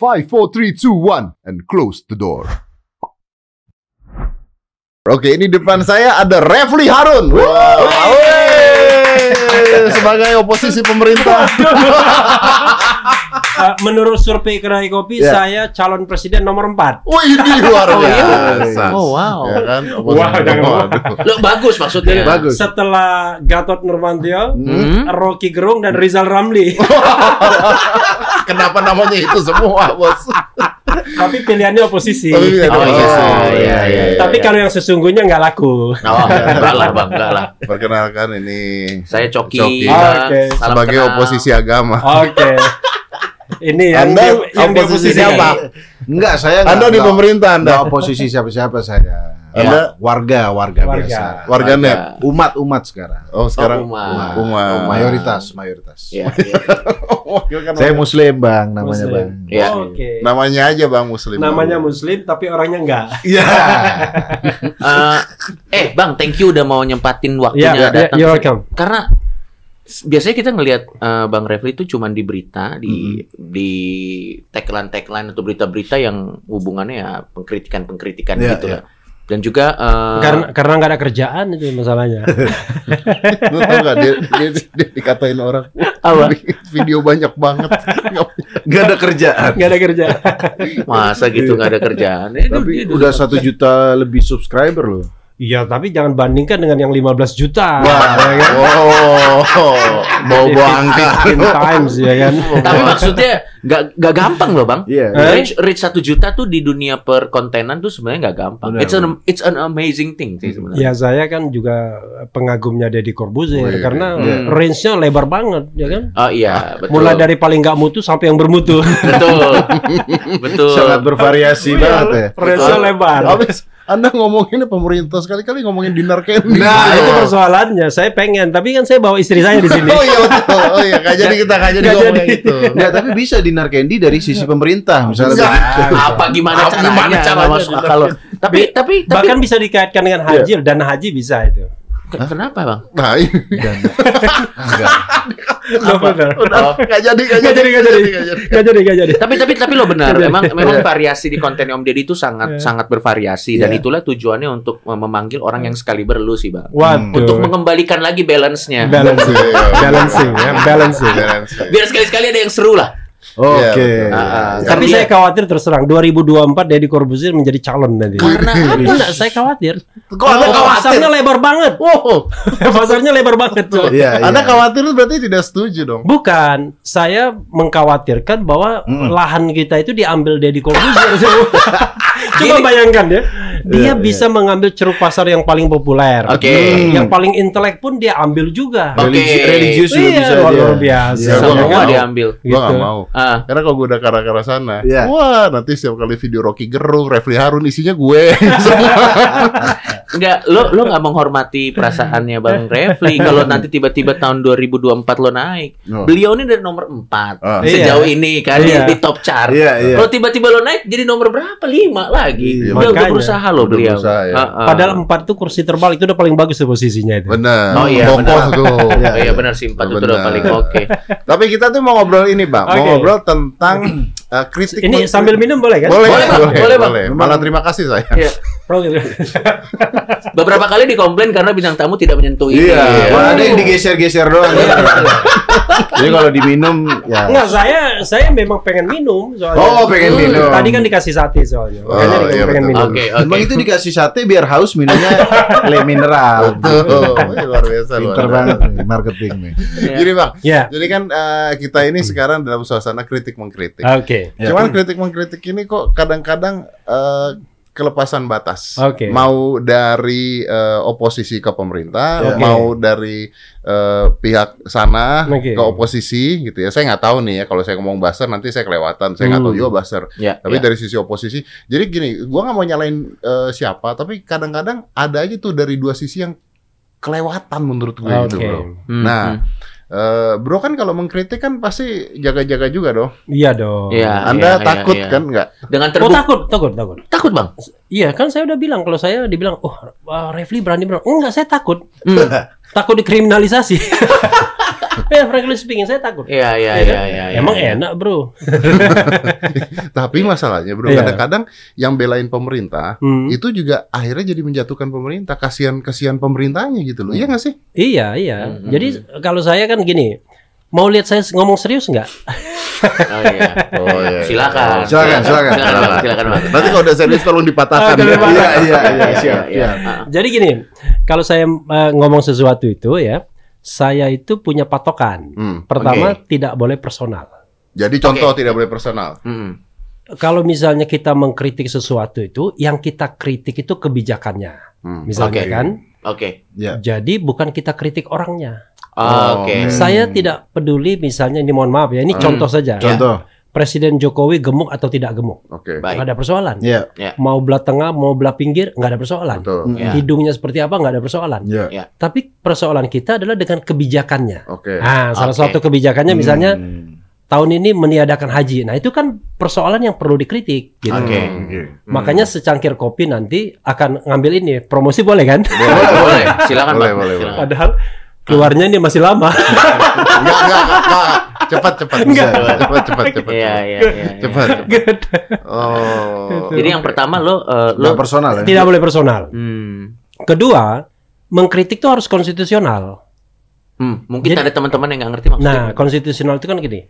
5, 4, 3, 2, 1, and close the door. Oke, ini depan saya ada Refli Harun. Wow. Wey, Sebagai oposisi pemerintah. Eh, menurut survei Kedai Kopi, Ya. saya calon presiden nomor 4. Wih, ini luar Oh, iya? biasa. Oh, wow. Ya kan? Wah, jangan. Lo bagus maksudnya. Bagus. Setelah Gatot Nurmantio, Hmm. Rocky Gerung, dan Rizal Ramli. Kenapa namanya itu semua, Bos? Tapi pilihannya oposisi. Oh, iya, oposisi. iya, iya, iya. Tapi kalau yang sesungguhnya nggak laku. Oh, enggak lah bang, enggak lah. Perkenalkan ini Saya Coki, Coki. Oke. Salam sebagai kenal. oposisi agama. Oke. Ini yang Anda di, yang di oposisi oposisi siapa? apa? Enggak, saya Anda enggak, di enggak- pemerintah Anda. enggak oposisi siapa-siapa saya. Anda- warga, warga, Warga. biasa. Warganet. Umat, umat sekarang. Oh, sekarang Oh, umat. umat. Mayoritas, mayoritas. Iya, iya. Wakil kan Saya muslim, Bang, namanya, Muslim. Bang. Iya. Oke. namanya aja Bang Muslim. Namanya Muslim tapi orangnya enggak. Iya. Eh, eh, Bang, thank you udah mau nyempatin Ya, waktunya ya, datang. you're welcome. Karena biasanya kita ngelihat eh, Bang Refli itu cuma di berita, di di tagline-tagline atau berita-berita yang hubungannya ya pengkritikan-pengkritikan Iya, gitu iya. lah. Dan juga eh, Karena karena nggak ada kerjaan itu masalahnya. Lu tau gak dia, dia, dia dikatain orang Apa? video banyak banget. Enggak ada kerjaan. Nggak ada kerjaan. masa gitu nggak ada kerjaan. Eh, Tapi itu- udah satu juta lebih subscriber loh. Iya, tapi jangan bandingkan dengan yang 15 juta. Wah, ya kan? oh, bawa-bawa angka. 15 times ya kan. Tapi maksudnya nggak nggak gampang loh bang. Iya. Eh? Reach reach satu juta tuh di dunia perkontenan tuh sebenarnya nggak gampang. Benar, it's an it's an amazing thing sih Ya sebenarnya. saya kan juga pengagumnya Deddy Corbuzier Wih, karena iya. range-nya lebar banget ya kan. Oh iya betul. Mulai dari paling nggak mutu sampai yang bermutu. betul betul. Sangat bervariasi banget ya. range-nya lebar. Habis Anda ngomongin pemerintah sekali-kali ngomongin dinar candy. Nah, itu persoalannya. Saya pengen, tapi kan saya bawa istri saya di sini. Oh iya betul. Oh iya, gak jadi kita gak jadi ngomongin jadi. itu. Enggak, tapi bisa dinar candy dari sisi pemerintah misalnya. Enggak. begitu. apa gimana Apa caranya? gimana caranya? masuk akal loh. Tapi tapi tapi Bahkan bisa dikaitkan dengan haji, dana haji bisa itu. ke- kenapa bang? Nah, Enggak. Lo benar. udah gak jadi, gak Nggak jadi, nggak jadi. nggak jadi. Gak jadi. Tapi tapi tapi lo benar. Iya. Memang memang variasi di konten Om Deddy itu sangat Iya. sangat bervariasi dan Iya. itulah tujuannya untuk mem- memanggil orang yang sekali berlu sih bang. Waduh. Untuk mengembalikan lagi balance-nya. balancing, Iya. balancing, ya, balancing. Balancing. Biar sekali-sekali ada yang seru lah. Oke. Iya, betul. Ah, ah. Tapi Karena saya khawatir terus terang 2024 Deddy Corbuzier menjadi calon nanti. Karena Enggak, saya khawatir. Kok Anda Oh, khawatir? pasarnya lebar banget. Wow, pasarnya lebar banget. Coy. Iya, Anda iya. khawatir berarti tidak setuju dong. Bukan, saya mengkhawatirkan bahwa Mm. lahan kita itu diambil Deddy Corbuzier. Coba Gini. bayangkan ya, dia Iya, bisa mengambil ceruk pasar yang paling populer. Oke. Hmm. Yang paling intelek pun dia ambil juga. Oke. Religi- religius juga Iya, bisa luar, biasa. Iya, gua mau. diambil. Gua gak Gitu. mau. Ah, Karena kalau gue udah ke arah sana, Iya. wah nanti setiap kali video Rocky Gerung, Refli Harun isinya gue. enggak, lo lo nggak menghormati perasaannya Bang Refli kalau nanti tiba-tiba tahun 2024 lo naik. Oh. Beliau ini dari nomor 4 Ah. sejauh Iya. ini kan Iya. di, top chart. Iya, iya. Kalau tiba-tiba lo naik jadi nomor berapa? 5 lagi. Dia udah makanya. berusaha lo Udah beliau. berusaha, ya. Ah, ah. Padahal empat itu kursi terbalik itu udah paling bagus tuh posisinya itu. Bener. Oh iya, tuh. Oh iya benar sih 4 itu udah Benar. paling oke. Tapi kita tuh mau ngobrol ini, Bang. Mau Oke. Ngobrol tentang uh, kritik. Ini sambil minum boleh kan? boleh, Boleh, boleh, Bang. Boleh, Bang. Malah terima kasih saya. Iya. Gitu. Beberapa kali dikomplain karena bintang tamu tidak menyentuh ini. Iya, malah ada yang digeser-geser doang. Iya. Jadi kalau diminum ya. Enggak, saya saya memang pengen minum soalnya. Oh, pengen minum. Tadi kan dikasih sate soalnya. Oh, Makanya iya, pengen betul. minum. Oke, oke. Emang itu dikasih sate biar haus minumnya le mineral. Luar biasa. luar Pinter biasa. banget nih marketing nih. Jadi, Bang, Ya. jadi kan uh, kita ini sekarang dalam suasana kritik mengkritik. Oke. Ya. Cuman kritik mengkritik ini kok kadang-kadang eh, kelepasan batas. Oke. Mau dari eh, oposisi ke pemerintah, Oke. mau dari eh, pihak sana Oke. ke oposisi gitu ya. Saya nggak tahu nih ya kalau saya ngomong baser nanti saya kelewatan. Saya nggak tahu Hmm. juga baser. Ya, Tapi ya. dari sisi oposisi, jadi gini, gua nggak mau nyalain eh, siapa, tapi kadang-kadang ada aja tuh dari dua sisi yang kelewatan menurut gue gitu, Oke. bro. Hmm, Nah, hmm. Eh, bro kan kalau mengkritik kan pasti jaga-jaga juga dong. Iya dong. Iya. Anda iya, takut iya. kan nggak? dengan Oh terbuka takut, takut, takut. takut bang. Iya kan saya udah bilang kalau saya dibilang, oh uh, Refli berani bilang, enggak saya takut, Hmm. takut dikriminalisasi. Ya, frankly speaking, saya takut. Iya, iya, Ya kan? iya, iya. Emang iya. enak, bro. Tapi masalahnya bro, Iya. kadang-kadang yang belain pemerintah Hmm. itu juga akhirnya jadi menjatuhkan pemerintah. Kasihan kasihan pemerintahnya gitu loh. Iya nggak sih? Iya, iya. Hmm. Jadi kalau saya kan gini, mau lihat saya ngomong serius nggak? Oh iya. Oh iya. Silakan. Silakan, silakan. Silakan, Bang. Silakan. Nanti kalau udah serius tolong dipatahkan. Ah, kalau ya. Iya, iya, iya, Iya, siap, iya. siap. Jadi gini, kalau saya eh, ngomong sesuatu itu ya, saya itu punya patokan. Hmm. Pertama, tidak boleh personal. Jadi contoh tidak boleh personal. Mm. Kalau misalnya kita mengkritik sesuatu itu, yang kita kritik itu kebijakannya. Hmm. Misalnya Oke. kan, Oke. Ya. jadi bukan kita kritik orangnya. Oh, Oke. Hmm. Saya tidak peduli misalnya ini mohon maaf ya, ini Hmm. contoh saja. Contoh. Presiden Jokowi gemuk atau tidak gemuk, Oke. Baik. nggak ada persoalan. Iya. Mau belah tengah, mau belah pinggir, nggak ada persoalan. Betul. Ya. Hidungnya seperti apa, nggak ada persoalan. Iya. Tapi persoalan kita adalah dengan kebijakannya. Oke. Nah, salah Oke. satu kebijakannya misalnya Hmm. tahun ini meniadakan haji. Nah, itu kan persoalan yang perlu dikritik. Gitu. Oke. Hmm. Oke. Makanya secangkir kopi nanti akan ngambil ini. Promosi boleh kan? Boleh, boleh. Silakan, Boleh, boleh, Silakan. Padahal keluarnya ini masih lama. Enggak, enggak, enggak, enggak. Cepat, cepat. Enggak. Cepat, cepat, cepat, cepat. Iya, iya, iya. Cepat. Gitu. Oh. Jadi yang pertama lo Nggak lo personal ya. Tidak boleh personal. Hmm. Kedua, mengkritik itu harus konstitusional. Hmm, mungkin Jadi- ada teman-teman yang nggak ngerti maksudnya. Nah, konstitusional itu kan gini.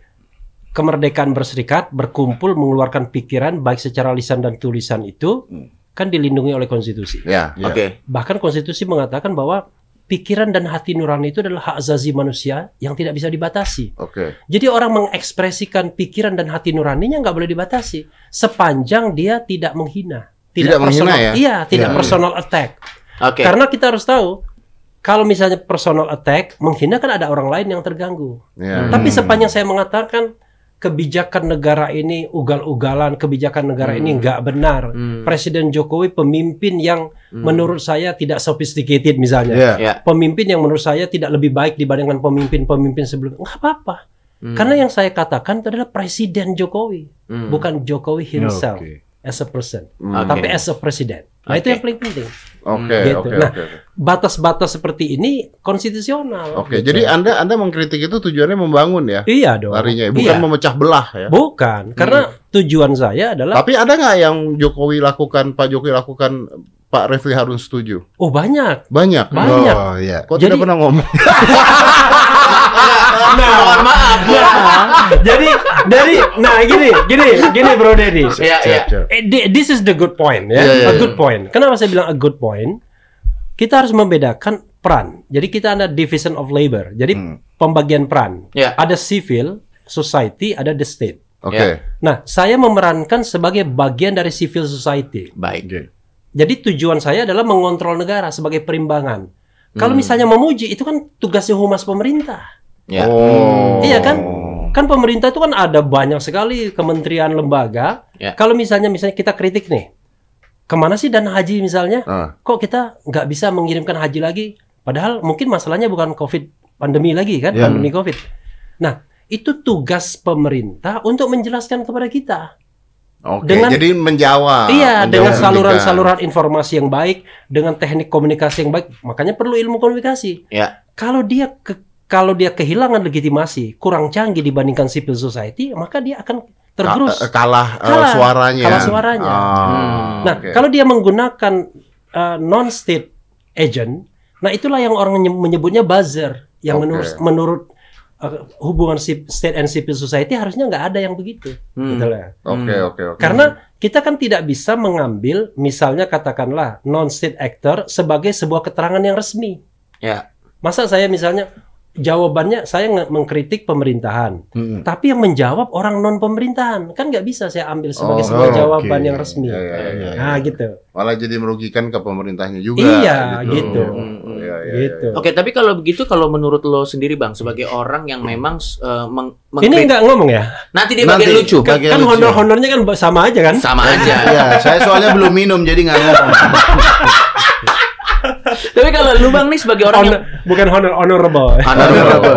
Kemerdekaan berserikat, berkumpul, mengeluarkan pikiran baik secara lisan dan tulisan itu kan dilindungi oleh konstitusi. Ya. Iya. Oke. Bahkan konstitusi mengatakan bahwa pikiran dan hati nurani itu adalah hak azazi manusia yang tidak bisa dibatasi. Oke. Jadi orang mengekspresikan pikiran dan hati nuraninya nggak boleh dibatasi sepanjang dia tidak menghina, Tidak menghina personal, ya? Iya, tidak Iya. personal attack. Oke. Karena kita harus tahu kalau misalnya personal attack menghina kan ada orang lain yang terganggu. Ya. Hmm. Tapi sepanjang saya mengatakan kebijakan negara ini ugal-ugalan, kebijakan negara ini nggak benar. Hmm. Presiden Jokowi pemimpin yang Hmm. menurut saya tidak sophisticated misalnya. Iya. Ya. Pemimpin yang menurut saya tidak lebih baik dibandingkan pemimpin-pemimpin sebelumnya. Nggak apa-apa. Hmm. Karena yang saya katakan itu adalah Presiden Jokowi, Hmm. bukan Jokowi himself Oke. as a person, Hmm. Oke. tapi as a president. Nah itu Oke. yang paling penting. Oke, Gitu. oke, Nah, oke. oke. Batas-batas seperti ini konstitusional. Oke, gitu. jadi Anda Anda mengkritik itu tujuannya membangun ya? iya dong. Larinya ya, bukan Iya. memecah belah ya. Bukan, karena tujuan saya adalah Tapi ada nggak yang Jokowi lakukan, Pak Jokowi lakukan, Pak Refli Harun setuju? oh banyak. Banyak. Banyak. Oh, iya. Kok Jadi- tidak pernah ngomong? Nah, mohon maaf. jadi dari nah gini, gini, gini Bro Dedi. Iya, iya. Eh, di- this is the good point ya. Iya, iya, a iya. good point. Kenapa saya bilang a good point? Kita harus membedakan peran. Jadi kita ada division of labor. Jadi Hmm. pembagian peran. Ya. Ada civil society, ada the state. Oke. Ya. Nah, saya memerankan sebagai bagian dari civil society. Baik. Jadi tujuan saya adalah mengontrol negara sebagai perimbangan. Kalau Hmm. misalnya memuji itu kan tugasnya humas pemerintah. Ya. Oh. Iya kan? Kan pemerintah itu kan ada banyak sekali kementerian lembaga. Ya. Kalau misalnya misalnya kita kritik nih, ke mana sih dana haji misalnya? Ah. Kok kita nggak bisa mengirimkan haji lagi? Padahal mungkin masalahnya bukan COVID pandemi lagi kan, Ya. pandemi COVID. Nah, itu tugas pemerintah untuk menjelaskan kepada kita. Oke, Dengan- jadi menjawab. iya, menjawab dengan saluran-saluran informasi yang baik, dengan teknik komunikasi yang baik, makanya perlu ilmu komunikasi. Ya. Kalau dia ke- kalau dia kehilangan legitimasi, kurang canggih dibandingkan civil society, maka dia akan tergerus. Ka- eh, kalah, eh, Kalah. suaranya. Kalah suaranya. Ah, Hmm. Nah, oke. kalau dia menggunakan uh, non-state agent, nah itulah yang orang menye- menyebutnya buzzer. Yang Oke. menurut menurut uh, hubungan state and civil society harusnya nggak ada yang begitu. Hmm. Gitu lah. Oke, oke, oke. Karena kita kan tidak bisa mengambil, misalnya katakanlah non-state actor sebagai sebuah keterangan yang resmi. Ya. Masa saya misalnya jawabannya saya nge- mengkritik pemerintahan, Hmm. tapi yang menjawab orang non pemerintahan kan nggak bisa saya ambil sebagai Oh, sebuah oke. jawaban yang resmi. Iya, iya, iya, iya. Nah gitu. Malah jadi merugikan ke pemerintahnya juga. Iya, gitu. Iya, iya, Gitu. Oke, tapi kalau begitu kalau menurut lo sendiri Bang sebagai orang yang memang eh, meng- Ini nggak ngomong ya? nanti dia Nanti. bagian lucu. Bagian kan lucu. honor-honornya kan sama aja kan? Sama aja. Iya, saya soalnya belum minum jadi nggak ngomong. Tapi kalau lu Bang nih sebagai orang yang Honor- bukan honor honorable. Honorable.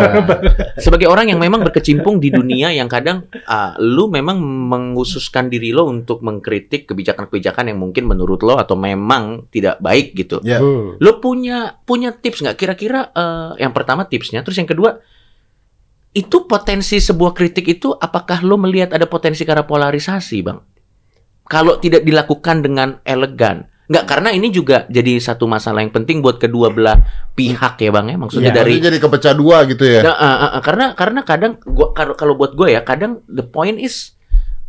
sebagai orang yang memang berkecimpung di dunia yang kadang ah, lu memang menghususkan diri lo untuk mengkritik kebijakan-kebijakan yang mungkin menurut lo atau memang tidak baik gitu. Ya. Hmm. Lo punya punya tips nggak kira-kira eh, yang pertama tipsnya, terus yang kedua itu potensi sebuah kritik itu apakah lo melihat ada potensi arah polarisasi, Bang? Kalau tidak dilakukan dengan elegan. Nggak, karena ini juga jadi satu masalah yang penting buat kedua belah pihak ya, Bang ya. Maksudnya Ya, dari jadi kepecah dua gitu ya. Nah, uh, uh, uh, karena karena kadang gua kalau kalau buat gue ya kadang the point is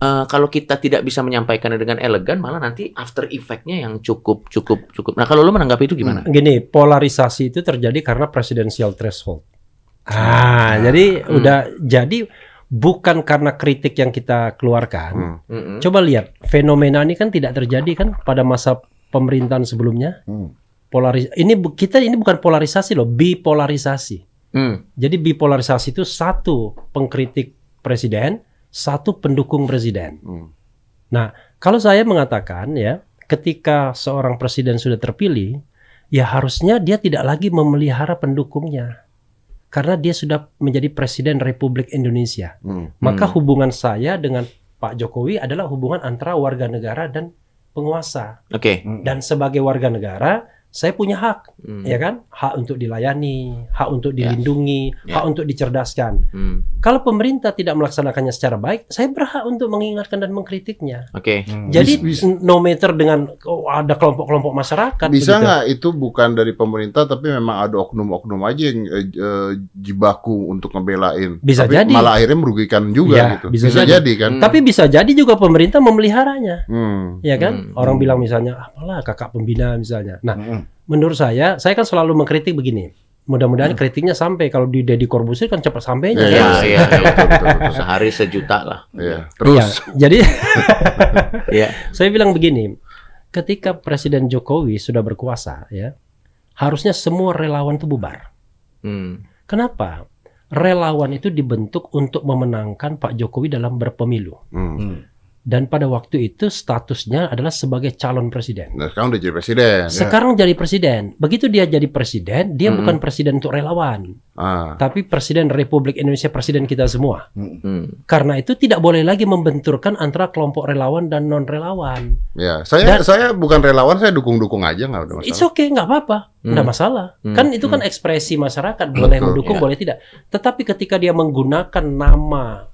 uh, kalau kita tidak bisa menyampaikannya dengan elegan malah nanti after effect-nya yang cukup cukup cukup. Nah kalau lo menanggapi itu gimana? Gini, polarisasi itu terjadi karena presidensial threshold. Ah, jadi Hmm. udah jadi bukan karena kritik yang kita keluarkan. Hmm. Mm-mm. Coba lihat, fenomena ini kan tidak terjadi kan pada masa pemerintahan sebelumnya. Hmm. Polaris ini kita ini bukan polarisasi loh, bipolarisasi. Hmm. Jadi bipolarisasi itu satu pengkritik presiden, satu pendukung presiden. Hmm. Kalau saya mengatakan ya, ketika seorang presiden sudah terpilih, ya harusnya dia tidak lagi memelihara pendukungnya. Karena dia sudah menjadi presiden Republik Indonesia. Hmm. Maka Hmm. hubungan saya dengan Pak Jokowi adalah hubungan antara warga negara dan penguasa. Oke. Dan sebagai warga negara, saya punya hak, Hmm. ya kan? Hak untuk dilayani, hak untuk Ya. dilindungi, Ya. hak untuk dicerdaskan. Hmm. Kalau pemerintah tidak melaksanakannya secara baik, saya berhak untuk mengingatkan dan mengkritiknya. Oke. Jadi Bis- no matter dengan oh, ada kelompok-kelompok masyarakat. Bisa nggak itu bukan dari pemerintah tapi memang ada oknum-oknum aja yang eh, eh, jibaku untuk ngebelain. Bisa tapi jadi. malah akhirnya merugikan juga Ya, gitu. bisa Bisa, jadi. jadi. kan. Hmm. Tapi bisa jadi juga pemerintah memeliharanya, Hmm. ya kan? Hmm. Orang bilang misalnya, apalah kakak pembina misalnya. Nah, Mm-mm. Menurut saya, saya kan selalu mengkritik begini. Mudah-mudahan kritiknya sampai kalau di Deddy Corbuzier kan cepat Iya, sampainya. Ya, kan? iya, iya. Betul, betul, betul. Sehari sejuta lah. Iya. Terus Iya, jadi Iya. saya bilang begini, ketika Presiden Jokowi sudah berkuasa, ya, harusnya semua relawan itu bubar. Hmm. Kenapa? Relawan itu dibentuk untuk memenangkan Pak Jokowi dalam berpemilu. Hmm. Mm. Dan pada waktu itu statusnya adalah sebagai calon presiden. Nah, sekarang udah jadi presiden. Sekarang jadi presiden. Begitu dia jadi presiden, dia Mm-mm. bukan presiden untuk relawan, Ah. tapi presiden Republik Indonesia, presiden kita semua. Hmm. Karena itu tidak boleh lagi membenturkan antara kelompok relawan dan non relawan. Ya, saya Dan- saya bukan relawan, saya dukung-dukung aja nggak ada masalah. It's okay, nggak apa-apa, nggak Hmm. masalah. Hmm. Kan itu kan ekspresi masyarakat, boleh Betul. mendukung, Ya. boleh tidak. Tetapi ketika dia menggunakan nama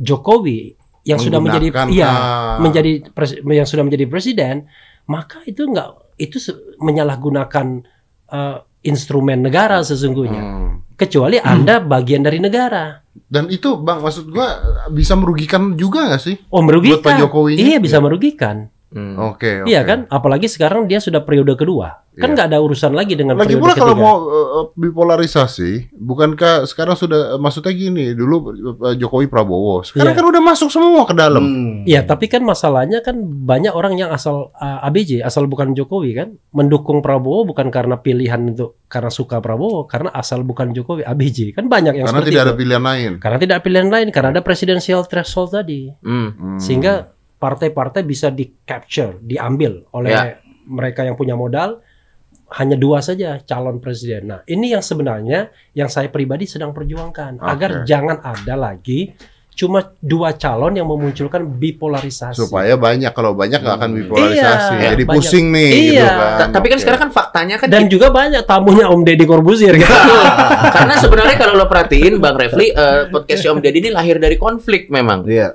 Jokowi yang sudah menjadi iya ah. menjadi pres- yang sudah menjadi presiden, maka itu nggak itu menyalahgunakan eh, instrumen negara sesungguhnya. Hmm. Kecuali Anda bagian dari negara. Dan itu Bang maksud gua bisa merugikan juga nggak sih? Oh merugikan. Buat Pak Jokowi Iya bisa merugikan. Hmm. Oke, oke. Iya kan? Apalagi sekarang dia sudah periode kedua. Kan Iya. nggak ada urusan lagi dengan Lagi periode pula kalau mau uh, bipolarisasi, bukankah sekarang sudah maksudnya gini, dulu uh, Jokowi Prabowo, sekarang Iya. kan udah masuk semua ke dalam. Mm. Iya, tapi kan masalahnya kan banyak orang yang asal uh, ABJ, asal bukan Jokowi kan, mendukung Prabowo bukan karena pilihan untuk karena suka Prabowo, karena asal bukan Jokowi ABJ. Kan banyak yang Karena seperti tidak itu. ada pilihan lain. Karena tidak ada pilihan lain, karena ada presidensial threshold tadi. Hmm. Hmm. Sehingga partai-partai bisa di capture, diambil oleh Ya. mereka yang punya modal hanya dua saja calon presiden. Nah, ini yang sebenarnya yang saya pribadi sedang perjuangkan Oke. agar jangan ada lagi cuma dua calon yang memunculkan bipolarisasi. supaya banyak kalau banyak nggak akan Hmm. bipolarisasi. Iya, Jadi banyak. pusing nih Iya. gitu kan. Ta- Tapi kan Oke. sekarang kan faktanya kan dan juga banyak tamunya Om Deddy Corbuzier gitu. Karena sebenarnya kalau lo perhatiin Bang Refli eh, podcastnya Om Deddy ini lahir dari konflik memang. Iya.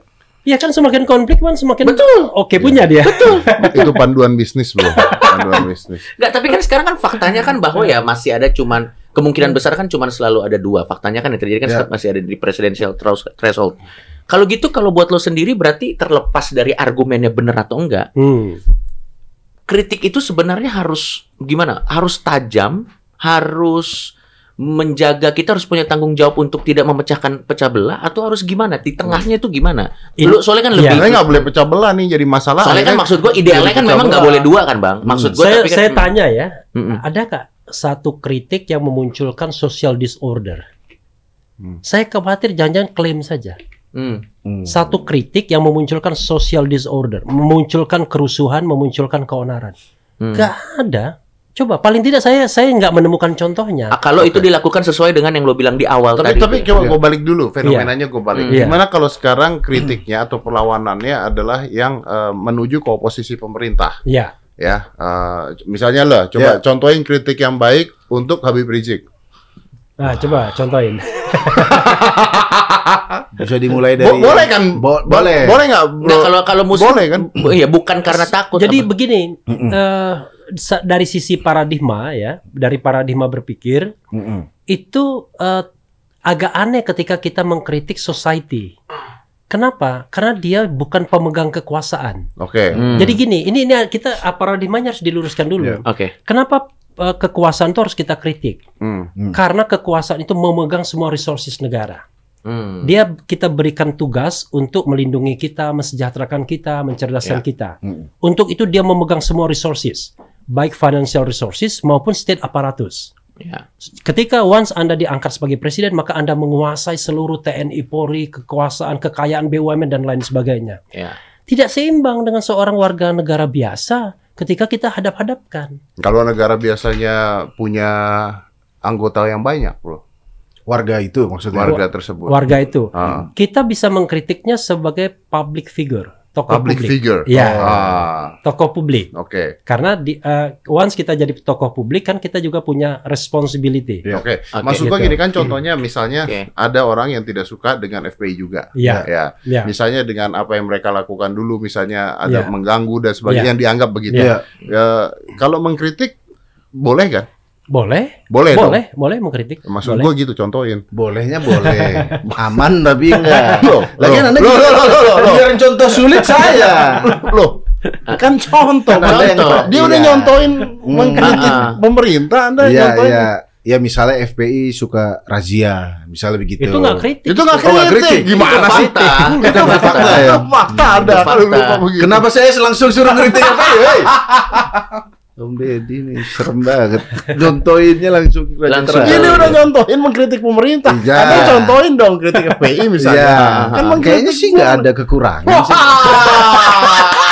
Iya kan semakin konflik kan semakin Betul. oke punya dia. itu panduan bisnis bro. panduan bisnis. Enggak, tapi kan sekarang kan faktanya kan bahwa ya masih ada cuman kemungkinan besar kan cuman selalu ada dua. Faktanya kan yang terjadi kan Ya. masih ada di presidential thres- threshold. Kalau gitu kalau buat lo sendiri berarti terlepas dari argumennya benar atau enggak, Hmm. kritik itu sebenarnya harus gimana? Harus tajam, harus menjaga kita harus punya tanggung jawab untuk tidak memecahkan pecah belah atau harus gimana? Di tengahnya itu gimana? Ini- Lu soalnya kan Iya. lebih Saya nggak boleh pecah belah nih jadi masalah. Soalnya kan maksud gue idealnya kan memang nggak boleh dua kan bang. Maksud gue saya tapi kan, saya tanya ya, ada kak satu kritik yang memunculkan social disorder? Hmm. Saya khawatir jangan-jangan klaim saja. Hmm. Mm. Satu kritik yang memunculkan social disorder, memunculkan kerusuhan, memunculkan keonaran. Hmm. Gak ada. Coba paling tidak saya saya nggak menemukan contohnya. Ah, kalau itu dilakukan sesuai dengan yang lo bilang di awal Tapi tadi. tapi coba Iya. gue balik dulu fenomenanya gue balik. Hmm. Iya. Gimana kalau sekarang kritiknya atau perlawanannya adalah yang eh, menuju ke oposisi pemerintah Ya, ya. Eh, misalnya lah, coba Ya. contohin kritik yang baik untuk Habib Rizik. Nah, coba contohin. Bisa dimulai Bo- dari boleh kan? Bo- boleh. Boleh nggak? Nah, kalau kalau musuh boleh kan? Iya, bukan karena takut. Jadi apa? begini, Mm-mm. eh, sa- dari sisi paradigma ya, dari paradigma berpikir Mm-mm. itu eh, agak aneh ketika kita mengkritik society. Kenapa? Karena dia bukan pemegang kekuasaan. Oke. Hmm. Jadi gini, ini ini kita paradigmanya harus diluruskan dulu. Iya. Oke. Kenapa eh, kekuasaan itu harus kita kritik? Hmm. Hmm. Karena kekuasaan itu memegang semua resources negara. Hmm. Dia kita berikan tugas untuk melindungi kita, mensejahterakan kita, mencerdaskan Ya. kita. Mm. Untuk itu dia memegang semua resources, baik financial resources maupun state apparatus. Ya. Ketika once Anda diangkat sebagai presiden, maka Anda menguasai seluruh TNI, Polri, kekuasaan, kekayaan BUMN dan lain sebagainya. Ya. Tidak seimbang dengan seorang warga negara biasa ketika kita hadap-hadapkan. Kalau negara biasanya punya anggota yang banyak, bro. Warga itu maksudnya. Warga tersebut. Warga itu, Ah, kita bisa mengkritiknya sebagai public figure, tokoh public publik. figure. Iya. Ah, Tokoh publik. Oke. Karena di, eh, once kita jadi tokoh publik kan kita juga punya responsibility. Iya. Oke. Oke. Maksud gua Gitu. gini kan contohnya misalnya Oke. ada orang yang tidak suka dengan FPI juga. Iya. Ya. Ya. Misalnya dengan apa yang mereka lakukan dulu misalnya ada Iya. mengganggu dan sebagainya Iya. yang dianggap begitu. Iya. Ya, kalau mengkritik boleh kan? Boleh, Boleh, dong. boleh, boleh mengkritik. Maksud boleh. gua gitu contohin. Bolehnya boleh. Aman tapi enggak. Loh, Lagian loh, Anda loh, loh, loh, loh, loh. Biar contoh sulit saya. Loh, kan contoh. Kan ada yang- Contoh. Dia udah iya. nyontoin mengkritik Ah, ah. pemerintah, Anda Iya, nyontoin. iya. Ya misalnya FPI suka razia, misalnya begitu. Itu nggak kritik. Itu nggak Oh, nggak kritik. kritik. Gimana Itu sih? fakta. Itu fakta ya. ya. Fakta ada fakta. Kenapa saya langsung suruh kritik apa ya? Om Deddy nih serem banget. Contohinnya langsung Langsung. Ini Iya. udah nyontohin mengkritik pemerintah. Iya. Anda contohin dong kritik FPI misalnya. Iya, Kan mengkritik kayaknya sih nggak ada kekurangan sih.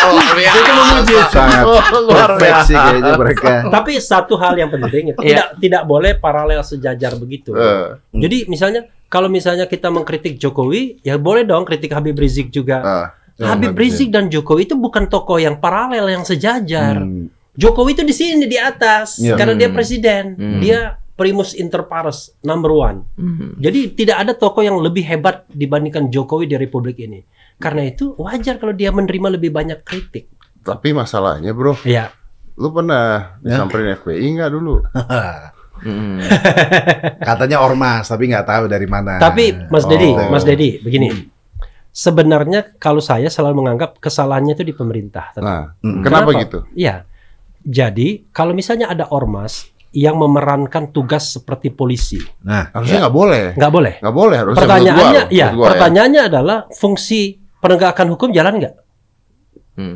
Luar biasa. Sangat Oh, luar perfect biasa. sih kayaknya mereka. Tapi satu hal yang penting itu Iya. tidak tidak boleh paralel sejajar begitu. Eh, Jadi misalnya kalau misalnya kita mengkritik Jokowi, ya boleh dong kritik Habib Rizik juga. ah. Ya, Habib. Rizik dan Jokowi itu bukan tokoh yang paralel yang sejajar. Hmm. Jokowi itu di sini di atas Iya. karena dia Hmm. presiden, Hmm. dia primus inter pares number one. Hmm. Jadi tidak ada tokoh yang lebih hebat dibandingkan Jokowi di Republik ini. Karena itu wajar kalau dia menerima lebih banyak kritik. Tapi masalahnya bro, Iya. lu pernah Ya. disamperin FPI nggak dulu? Hmm. Katanya ormas, tapi nggak tahu dari mana. Tapi Mas Oh. Dedi, Mas Dedi, begini. Sebenarnya kalau saya selalu menganggap kesalahannya itu di pemerintah. Nah, Mm. kenapa gitu? Iya. Jadi kalau misalnya ada ormas yang memerankan tugas seperti polisi, Nah, Harusnya nggak boleh. nggak boleh. Nggak boleh harusnya. Pertanyaannya, menurut gua, ya, gua pertanyaannya adalah fungsi penegakan hukum jalan nggak? Hmm.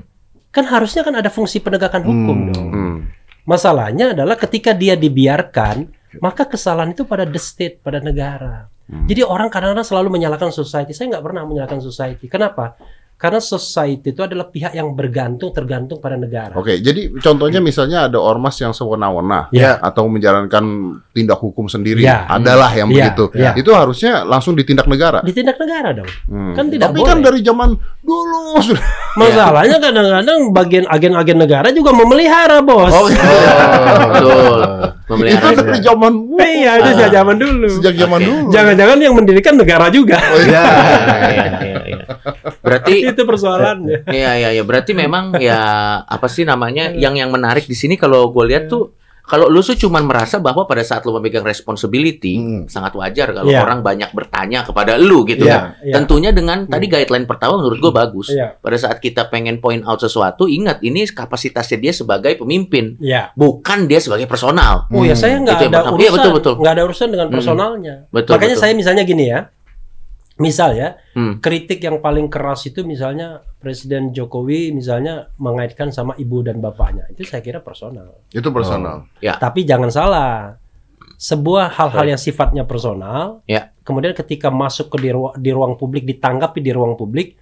Kan harusnya kan ada fungsi penegakan hukum Hmm. dong. Hmm. Masalahnya adalah ketika dia dibiarkan, maka kesalahan itu pada the state, pada negara. Hmm. Jadi orang kadang-kadang selalu menyalahkan society. Saya nggak pernah menyalahkan society. Kenapa? Karena society itu adalah pihak yang bergantung, tergantung pada negara. Oke, jadi contohnya misalnya ada ormas yang sewenang-wenang Ya. atau menjalankan tindak hukum sendiri, Ya. adalah yang Ya, begitu. ya. Itu harusnya langsung ditindak negara. Ditindak negara dong. Hmm. Kan tidak Tapi boleh. kan dari zaman dulu sudah. Masalahnya kadang-kadang bagian agen-agen negara juga memelihara, bos. Oh, Oh, betul. itu Memelihara. dari zaman Iya, itu sejak zaman dulu. sejak zaman Oke. dulu. Jangan-jangan yang mendirikan negara juga. Oh, iya. Iya, iya, iya. Berarti itu persoalannya. Iya iya iya berarti memang ya apa sih namanya yang yang menarik di sini kalau gue lihat tuh kalau lu tuh cuman merasa bahwa pada saat lu memegang responsibility Hmm. sangat wajar kalau Iya. orang banyak bertanya kepada lu gitu Iya. kan. Tentunya dengan tadi guideline pertama menurut gue bagus. Iya. Pada saat kita pengen point out sesuatu, ingat ini kapasitasnya dia sebagai pemimpin, Iya. bukan dia sebagai personal. Oh ya saya nggak ada urusan, Iya, betul, betul. nggak ada urusan dengan Hmm. personalnya. Betul, Makanya betul. saya misalnya gini ya, misal ya, Hmm. kritik yang paling keras itu misalnya Presiden Jokowi misalnya mengaitkan sama ibu dan bapaknya, itu saya kira personal. Itu personal. Tapi jangan salah, sebuah hal-hal yang sifatnya personal, Ya. kemudian ketika masuk ke di, ru- di ruang publik, ditanggapi di ruang publik,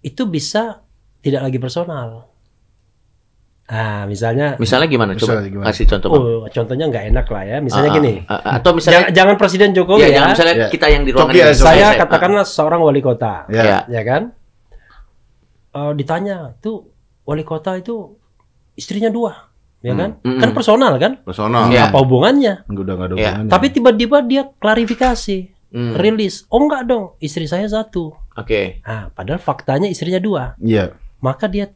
itu bisa tidak lagi personal. Ah, misalnya, Misalnya gimana? Coba Misalnya gimana? kasih contoh. Oh contohnya nggak enak lah ya. Misalnya Ah, gini, ah, ah, atau jangan, misalnya jangan Presiden Jokowi ya, ya. jangan misalnya Ya. kita yang di ruangan ini. saya katakanlah seorang wali kota, Ya. Ya. ya kan? Eh, ditanya itu wali kota itu istrinya dua, ya Hmm. kan? Hmm. Kan personal kan? Personal. Iya. Apa hubungannya? Udah nggak ada Iya. hubungannya. Tapi tiba-tiba dia klarifikasi, Hmm. rilis. Oh enggak dong, istri saya satu. Oke. Nah, padahal faktanya istrinya dua. Iya. Maka dia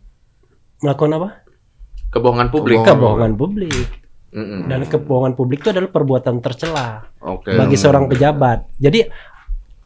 melakukan apa? Kebohongan publik. Kebohongan. Publik. Dan kebohongan publik itu adalah perbuatan tercela Oke. bagi seorang pejabat. Jadi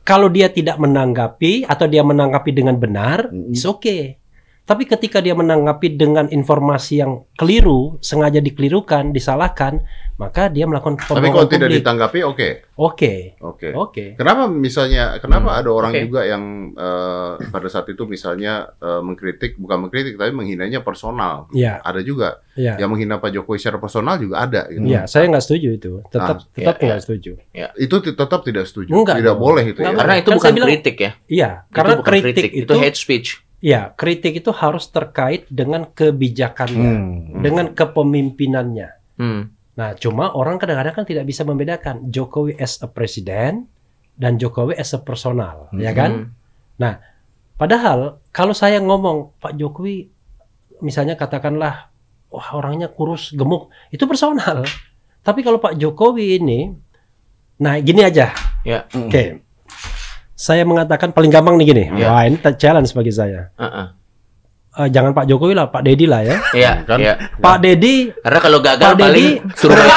kalau dia tidak menanggapi atau dia menanggapi dengan benar, Mm-mm. it's okay. Tapi ketika dia menanggapi dengan informasi yang keliru, sengaja dikelirukan, disalahkan, maka dia melakukan Tapi kalau tidak publik. ditanggapi, oke. Oke, Oke. oke. Kenapa misalnya, kenapa Hmm, ada orang oke. juga yang eh, pada saat itu misalnya eh, mengkritik, bukan mengkritik, tapi menghinanya personal. Ya, Ada juga ya. yang menghina Pak Jokowi secara personal juga ada. Gitu. Ya, saya nggak setuju itu. Tetap, Ah, tetap iya, nggak setuju. Itu ti- tetap tidak setuju. Enggak tidak boleh itu Enggak ya. Karena itu Kan bukan bilang- kritik ya. Iya, karena itu bukan kritik, itu, itu hate speech. Ya kritik itu harus terkait dengan kebijakannya, Hmm. dengan kepemimpinannya. Hmm. Nah, cuma orang kadang-kadang kan tidak bisa membedakan Jokowi as a presiden dan Jokowi as a personal, ya kan? Hmm. Padahal kalau saya ngomong Pak Jokowi misalnya katakanlah wah orangnya kurus gemuk itu personal. Tapi kalau Pak Jokowi ini nah gini aja. Ya. Oke. Saya mengatakan paling gampang nih gini. Ya. Wah, ini challenge bagi saya. Uh-uh. Eh, jangan Pak Jokowi lah, Pak Dedi lah ya. Iya, Kan? iya. Pak Dedi Karena kalau gagal Pak paling Dedi suruh ya.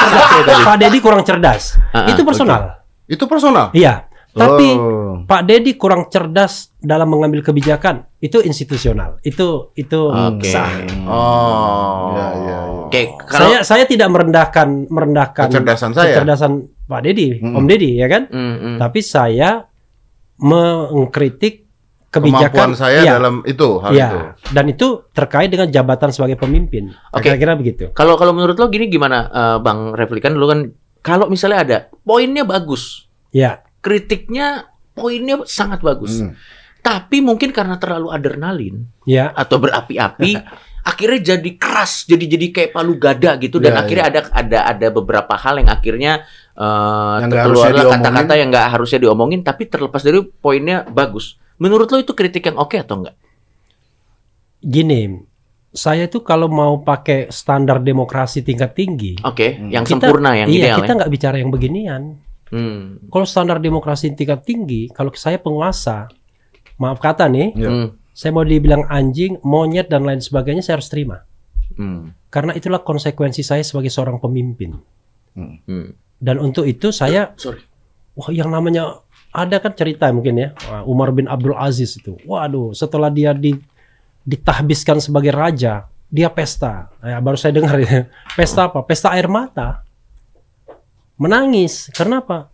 Pak Dedi kurang cerdas. Ah, itu personal. Itu personal. Iya. Tapi Oh. Pak Dedi kurang cerdas dalam mengambil kebijakan. Itu institusional. Itu itu Oke. sah. Oh. Iya, iya, iya. Oke, kalau Saya saya tidak merendahkan merendahkan Kecerdasan saya. kecerdasan Pak Dedi, Hmm. Om Dedi ya kan? Hmm, hmm. Tapi saya mengkritik Kemampuan kebijakan saya Iya, dalam itu hal iya. itu. Dan itu terkait dengan jabatan sebagai pemimpin. Oke. Kira-kira begitu. Kalau kalau menurut lo gini gimana eh, Bang Refli kan dulu kan kalau misalnya ada poinnya bagus, Ya, kritiknya poinnya sangat bagus. Hmm. Tapi mungkin karena terlalu adrenalin ya. atau berapi-api akhirnya jadi keras, jadi jadi kayak palu gada gitu dan Iya, akhirnya ada ada ada beberapa hal yang akhirnya eh Yang kata-kata yang nggak harusnya diomongin tapi terlepas dari poinnya bagus. Menurut lo itu kritik yang oke atau enggak? Gini, saya itu kalau mau pakai standar demokrasi tingkat tinggi, Oke, Hmm. yang Kita- sempurna yang iya ideal kita ya. nggak bicara yang beginian. Hmm. Kalau standar demokrasi tingkat tinggi, kalau saya penguasa, maaf kata nih, Iya. Hmm. saya mau dibilang anjing, monyet dan lain sebagainya, saya harus terima. Hmm. Karena itulah konsekuensi saya sebagai seorang pemimpin. Hmm. Dan untuk itu saya, Sorry. wah yang namanya ada kan cerita mungkin ya, Umar bin Abdul Aziz itu, waduh, setelah dia di, ditahbiskan sebagai raja, dia pesta. Ya, baru saya dengar ya, pesta apa? Pesta air mata. Menangis. Karena apa?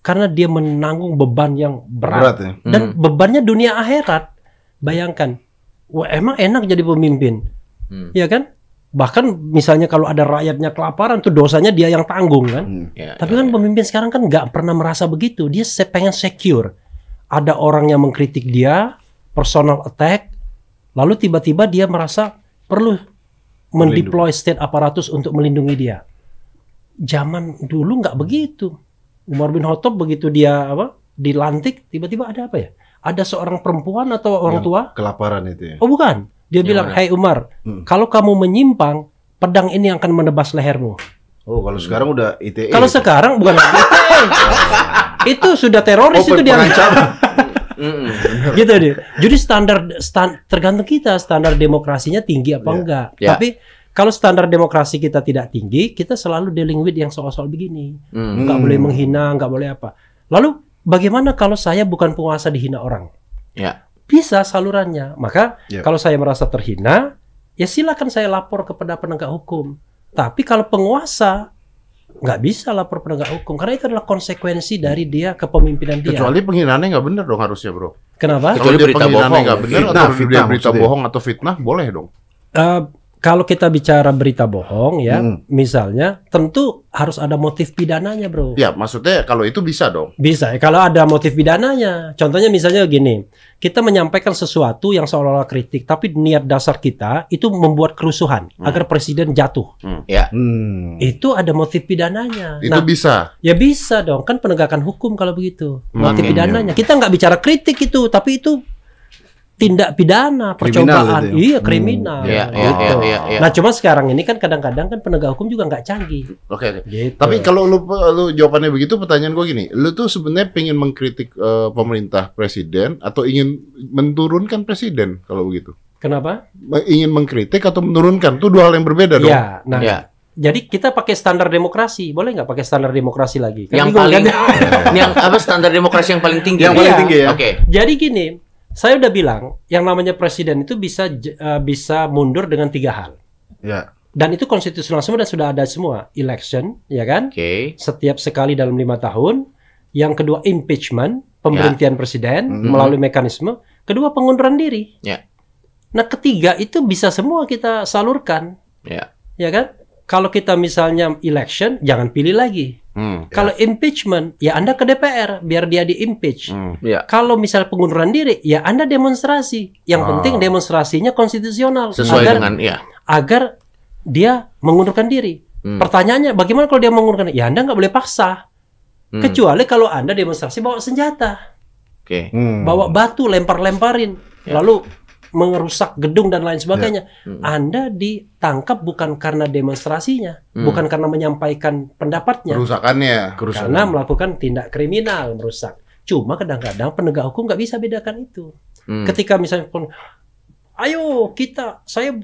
Karena dia menanggung beban yang Berat berat. ya. Dan Hmm. bebannya dunia akhirat. Bayangkan. Wah, emang enak jadi pemimpin. Hmm. Ya kan? Bahkan misalnya kalau ada rakyatnya kelaparan tuh dosanya dia yang tanggung kan. Hmm. Ya, Tapi ya, kan ya. pemimpin sekarang kan nggak pernah merasa begitu. Dia pengen secure. Ada orang yang mengkritik dia, personal attack, lalu tiba-tiba dia merasa perlu mendeploy state aparatus untuk melindungi dia. Zaman dulu nggak begitu. Umar bin Khattab begitu dia apa dilantik, tiba-tiba ada apa ya? Ada seorang perempuan atau orang Yang tua? Kelaparan itu ya. Oh bukan. Dia Yang bilang, mana? "Hai Umar, Hmm. kalau kamu menyimpang, pedang ini akan menebas lehermu." Oh, kalau sekarang udah ITE. Kalau itu. sekarang bukan lagi ITE. itu sudah teroris Oh, itu dia. gitu dia. Jadi standar stan- tergantung kita standar demokrasinya tinggi apa Iya. enggak. Iya. Tapi kalau standar demokrasi kita tidak tinggi, kita selalu dealing with yang soal-soal begini. Enggak Hmm. boleh menghina, enggak boleh apa. Lalu bagaimana kalau saya bukan penguasa dihina orang? Ya. Bisa salurannya. Maka Iya. kalau saya merasa terhina, ya silakan saya lapor kepada penegak hukum. Tapi kalau penguasa nggak bisa lapor penegak hukum karena itu adalah konsekuensi dari dia kepemimpinan dia. Kecuali penghinaannya nggak benar dong harusnya bro. Kenapa? Kecuali Kalau dia berita penghinaannya bohong. nggak benar Fitnah, atau dia fitnah berita maksudnya. bohong atau fitnah boleh dong. Eh, kalau kita bicara berita bohong ya, Hmm. misalnya tentu harus ada motif pidananya, bro. Ya maksudnya kalau itu bisa dong. Bisa ya, kalau ada motif pidananya. Contohnya misalnya gini, kita menyampaikan sesuatu yang seolah-olah kritik, tapi niat dasar kita itu membuat kerusuhan Hmm. agar presiden jatuh. Hmm. Itu ada motif pidananya. Itu nah, bisa. ya bisa dong, kan penegakan hukum kalau begitu. Motif Oke. pidananya. Kita nggak bicara kritik itu, tapi itu tindak pidana, Kriminal percobaan, gitu ya? iya Hmm, kriminal. Iya, iya, gitu. iya, iya, iya. Nah cuma sekarang ini kan kadang-kadang kan penegak hukum juga nggak canggih. Oke. oke. Gitu. Tapi kalau lu lu jawabannya begitu, pertanyaan gue gini, lu tuh sebenarnya pengen mengkritik eh, pemerintah presiden atau ingin menurunkan presiden kalau begitu? kenapa? Ingin mengkritik atau menurunkan? Itu dua hal yang berbeda dong. Ya, nah Ya. jadi kita pakai standar demokrasi, boleh nggak pakai standar demokrasi lagi? Kan Yang paling kan? yang apa standar demokrasi yang paling tinggi? Yang paling Iya. tinggi ya. Oke. Jadi gini, saya udah bilang yang namanya presiden itu bisa eh, bisa mundur dengan tiga hal. Ya. Dan itu konstitusional semua dan sudah ada semua. Election, ya kan? Oke. Setiap sekali dalam lima tahun. Yang kedua impeachment, pemberhentian presiden Mhm. melalui mekanisme. Kedua pengunduran diri. Ya. Nah ketiga itu bisa semua kita salurkan, Ya. ya kan? Kalau kita misalnya election, jangan pilih lagi. Hmm. Kalau impeachment, ya Anda ke DPR biar dia di-impeach. Hmm. Ya. Kalau misal pengunduran diri, ya Anda demonstrasi. Yang Ah. penting demonstrasinya konstitusional Sesuai agar dengan ya. agar dia mengundurkan diri. Hmm. Pertanyaannya, bagaimana kalau dia mengundurkan diri? Ya Anda nggak boleh paksa. Hmm. Kecuali kalau Anda demonstrasi bawa senjata, Oke. Hmm. bawa batu, lempar-lemparin, Ya. lalu merusak gedung dan lain sebagainya. Hmm. Anda ditangkap bukan karena demonstrasinya, Hmm. bukan karena menyampaikan pendapatnya, Kerusakannya. karena melakukan tindak kriminal merusak. Cuma kadang-kadang penegak hukum nggak bisa bedakan itu. Hmm. Ketika misalnya, pun, ayo kita, saya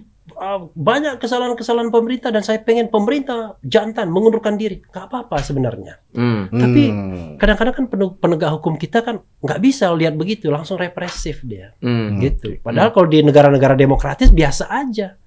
uh, banyak kesalahan-kesalahan pemerintah dan saya pengen pemerintah jantan mengundurkan diri, nggak apa-apa sebenarnya. Hmm. Tapi Hmm. kadang-kadang kan penegak hukum kita kan nggak bisa lihat begitu, langsung represif dia, Hmm. gitu. Padahal kalau di negara-negara demokratis biasa aja.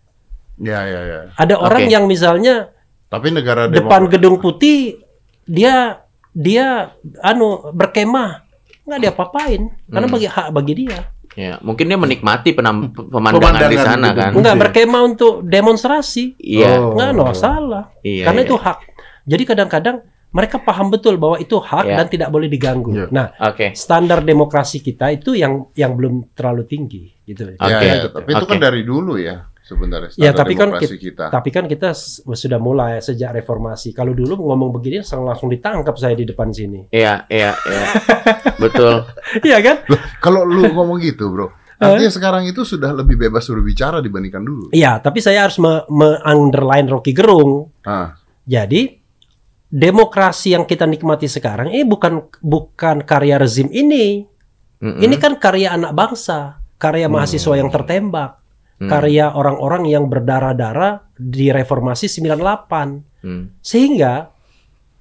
Ya, ya, ya. Ada orang Oke. yang misalnya Tapi negara depan gedung putih dia dia anu berkemah nggak dia apapain karena Hmm. bagi hak bagi dia. Ya, mungkin dia menikmati penam- pemandangan di Pemandangan sana gitu. kan. Enggak Iya. berkemah untuk demonstrasi. Iya. Oh. Nggak no salah. Iya. Karena iya. itu hak. Jadi kadang-kadang mereka paham betul bahwa itu hak Iya. dan tidak boleh diganggu. Iya. Nah, Oke. standar demokrasi kita itu yang yang belum terlalu tinggi gitu. Ya, Oke. ya, tapi itu kan dari dulu ya sebenarnya. Ya, tapi kan kita. Tapi kan kita sudah mulai sejak reformasi. Kalau dulu ngomong begini langsung ditangkap saya di depan sini. Iya, iya, iya. Betul. Iya kan? Kalau lu ngomong gitu, bro, artinya sekarang itu sudah lebih bebas berbicara dibandingkan dulu. Iya, tapi saya harus me- me-underline Rocky Gerung. Ah, Jadi demokrasi yang kita nikmati sekarang ini bukan bukan karya rezim ini. Mm-mm. Ini kan karya anak bangsa, karya mahasiswa yang tertembak, Hmm. karya orang-orang yang berdarah-darah di reformasi 98. Hmm. Sehingga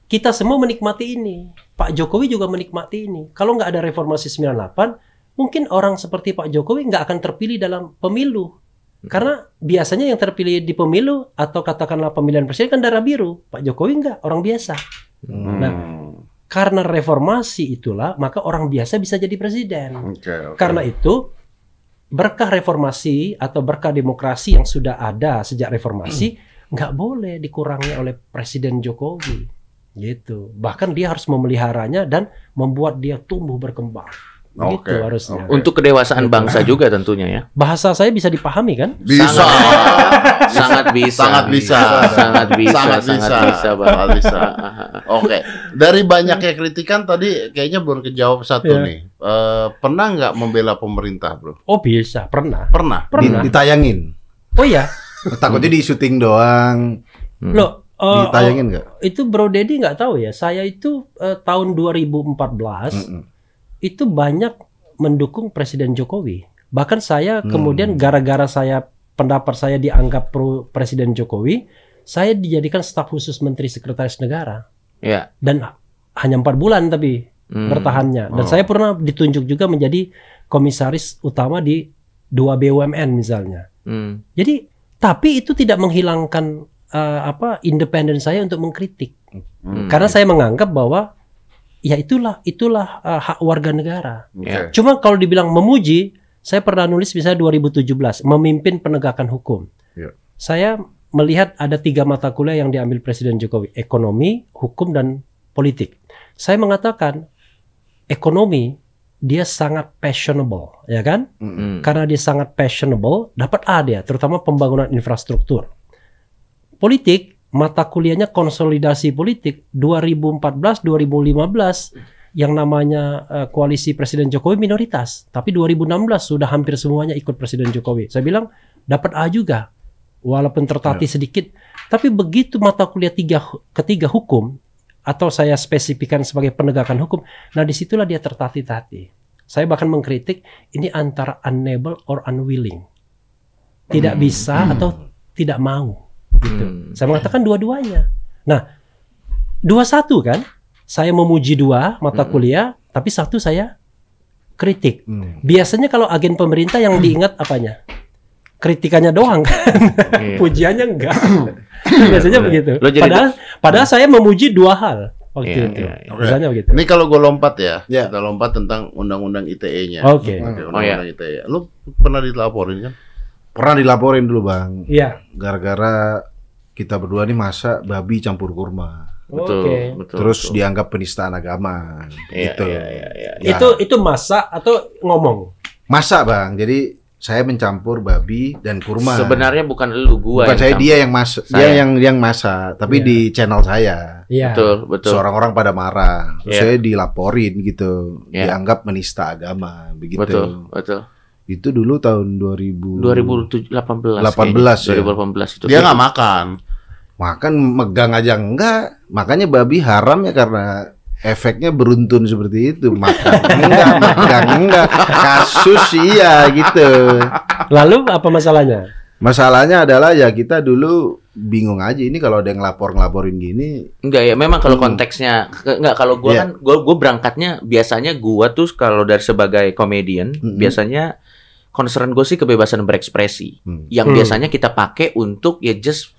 kita semua menikmati ini. Pak Jokowi juga menikmati ini. Kalau nggak ada reformasi 98, mungkin orang seperti Pak Jokowi nggak akan terpilih dalam pemilu. Karena biasanya yang terpilih di pemilu atau katakanlah pemilihan presiden kan darah biru. Pak Jokowi nggak, orang biasa. Hmm. Nah, karena reformasi itulah, maka orang biasa bisa jadi presiden. oke, oke. Karena itu berkah reformasi atau berkah demokrasi yang sudah ada sejak reformasi nggak boleh dikurangi oleh Presiden Jokowi. Gitu. Bahkan dia harus memeliharanya dan membuat dia tumbuh berkembang Oke, gitu harusnya oke. Untuk kedewasaan bangsa juga tentunya ya. bahasa saya bisa dipahami kan bisa, Sangat bisa. Sangat bisa. Sangat bisa. sangat Sangat bisa, bisa, Bang. sangat bisa. Oke, dari banyaknya kritikan tadi kayaknya belum kejawab satu Iya. nih. Eh, pernah nggak membela pemerintah, bro? oh bisa pernah Pernah. Di- pernah ditayangin. oh ya Takutnya di syuting doang. Hmm. loh eh, Ditayangin nggak? oh, itu Bro Dedi nggak tahu ya saya itu eh, tahun 2014 Mm-mm. Itu banyak mendukung Presiden Jokowi. Bahkan saya Hmm. kemudian gara-gara saya pendapat saya dianggap pro Presiden Jokowi, saya dijadikan staf khusus Menteri Sekretaris Negara Ya. dan hanya empat bulan tapi Hmm. bertahannya. Dan Oh. saya pernah ditunjuk juga menjadi komisaris utama di dua BUMN misalnya. Hmm. Jadi tapi itu tidak menghilangkan eh, apa independen saya untuk mengkritik. Hmm. Karena saya menganggap bahwa ya itulah itulah eh, hak warga negara. Oke. Ya. Cuma kalau dibilang memuji, saya pernah nulis misalnya 2017 memimpin penegakan hukum. Ya. Saya melihat ada tiga mata kuliah yang diambil Presiden Jokowi, ekonomi, hukum dan politik. Saya mengatakan ekonomi dia sangat passionable, ya kan? Hmm. Karena dia sangat passionable, dapat A dia, terutama pembangunan infrastruktur. Politik, mata kuliahnya konsolidasi politik 2014-2015. yang namanya eh, koalisi Presiden Jokowi minoritas, tapi 2016 sudah hampir semuanya ikut Presiden Jokowi. Saya bilang dapat A juga, walaupun tertatih sedikit. Tapi begitu mata kuliah tiga, ketiga hukum atau saya spesifikkan sebagai penegakan hukum, nah di situlah dia tertatih-tatih. Saya bahkan mengkritik ini antara unable or unwilling, tidak bisa atau tidak mau. Gitu. Hmm. Saya mengatakan dua-duanya. Nah, dua satu kan? Saya memuji dua mata Mm-mm. kuliah, tapi satu saya kritik. Hmm. Biasanya kalau agen pemerintah yang diingat apanya? Kritikannya doang, Iya. pujiannya enggak. Biasanya begitu. Lo jadi- padahal, padahal saya memuji dua hal waktu Iya, itu. iya, iya. Misalnya begitu. Ini kalau gue lompat ya, Ya. kita lompat tentang undang-undang ITE-nya. Oke. Oke, Oh, ya. undang-undang ITE. Lu pernah dilaporin kan? Pernah dilaporin dulu bang, Iya. gara-gara kita berdua nih masak babi campur kurma, Betul, Oke. betul. terus betul. dianggap penistaan agama, Iya, gitu. iya, iya, iya. Ya. Itu itu masak atau ngomong? Masak bang, jadi saya mencampur babi dan kurma. Sebenarnya bukan lu gua bukan yang saya campur. dia yang masak, dia yang yang masak, tapi Iya. di channel saya. Iya. Betul, betul. Seorang orang pada marah, terus Iya. saya dilaporin gitu, Iya. dianggap menista agama, begitu. Betul, betul. Itu dulu tahun 2000 2018. 18 ya. 2018 itu. Dia nggak makan. makan megang aja enggak, makanya babi haram ya karena efeknya beruntun seperti itu makan enggak megang enggak kasus iya gitu Lalu apa masalahnya? masalahnya adalah ya kita dulu bingung aja ini kalau ada yang ngelapor ngelaporin gini Enggak ya, memang kalau Hmm. konteksnya enggak kalau gua Iya. kan gua gua berangkatnya biasanya gua tuh kalau dari sebagai komedian Mm-mm. biasanya concern gue sih kebebasan berekspresi Hmm. yang Hmm. biasanya kita pakai untuk ya just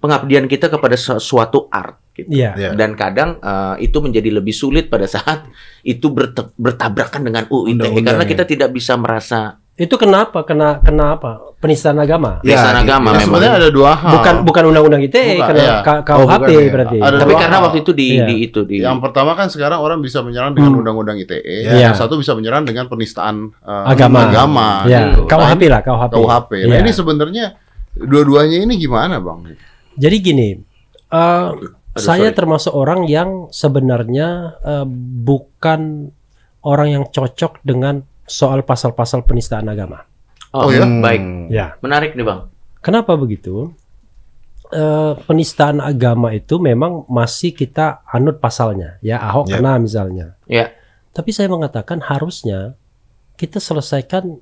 pengabdian kita kepada sesuatu art gitu. Iya. Iya. Dan kadang eh, itu menjadi lebih sulit pada saat itu bertabrakan dengan UU ITE karena ya. kita tidak bisa merasa Itu kenapa? Kena kenapa? Penistaan agama. Ya, penistaan gitu. agama Nah, memang. sebenarnya ada dua hal. Bukan bukan undang-undang ITE, Bukan, kena iya. K- Oh, KUHP bukan, ya. berarti. Ada Tapi karena hal. waktu itu di, Iya. di itu di Yang pertama kan sekarang orang bisa menyerang dengan Hmm. undang-undang ITE, Iya. yang satu bisa menyerang dengan penistaan eh, Agama. agama Ya, gitu. KUHP Nah, lah, KUHP. ini KUHP. Nah, Iya. ini sebenarnya dua-duanya ini gimana, Bang? Jadi gini, eh, saya sorry. termasuk orang yang sebenarnya eh, bukan orang yang cocok dengan soal pasal-pasal penistaan agama. Oh, Oh, ya? Hmm. baik. Ya. Menarik nih, Bang. Kenapa begitu? Eh, penistaan agama itu memang masih kita anut pasalnya, ya Ahok Ya. kena misalnya. Ya. Tapi saya mengatakan harusnya kita selesaikan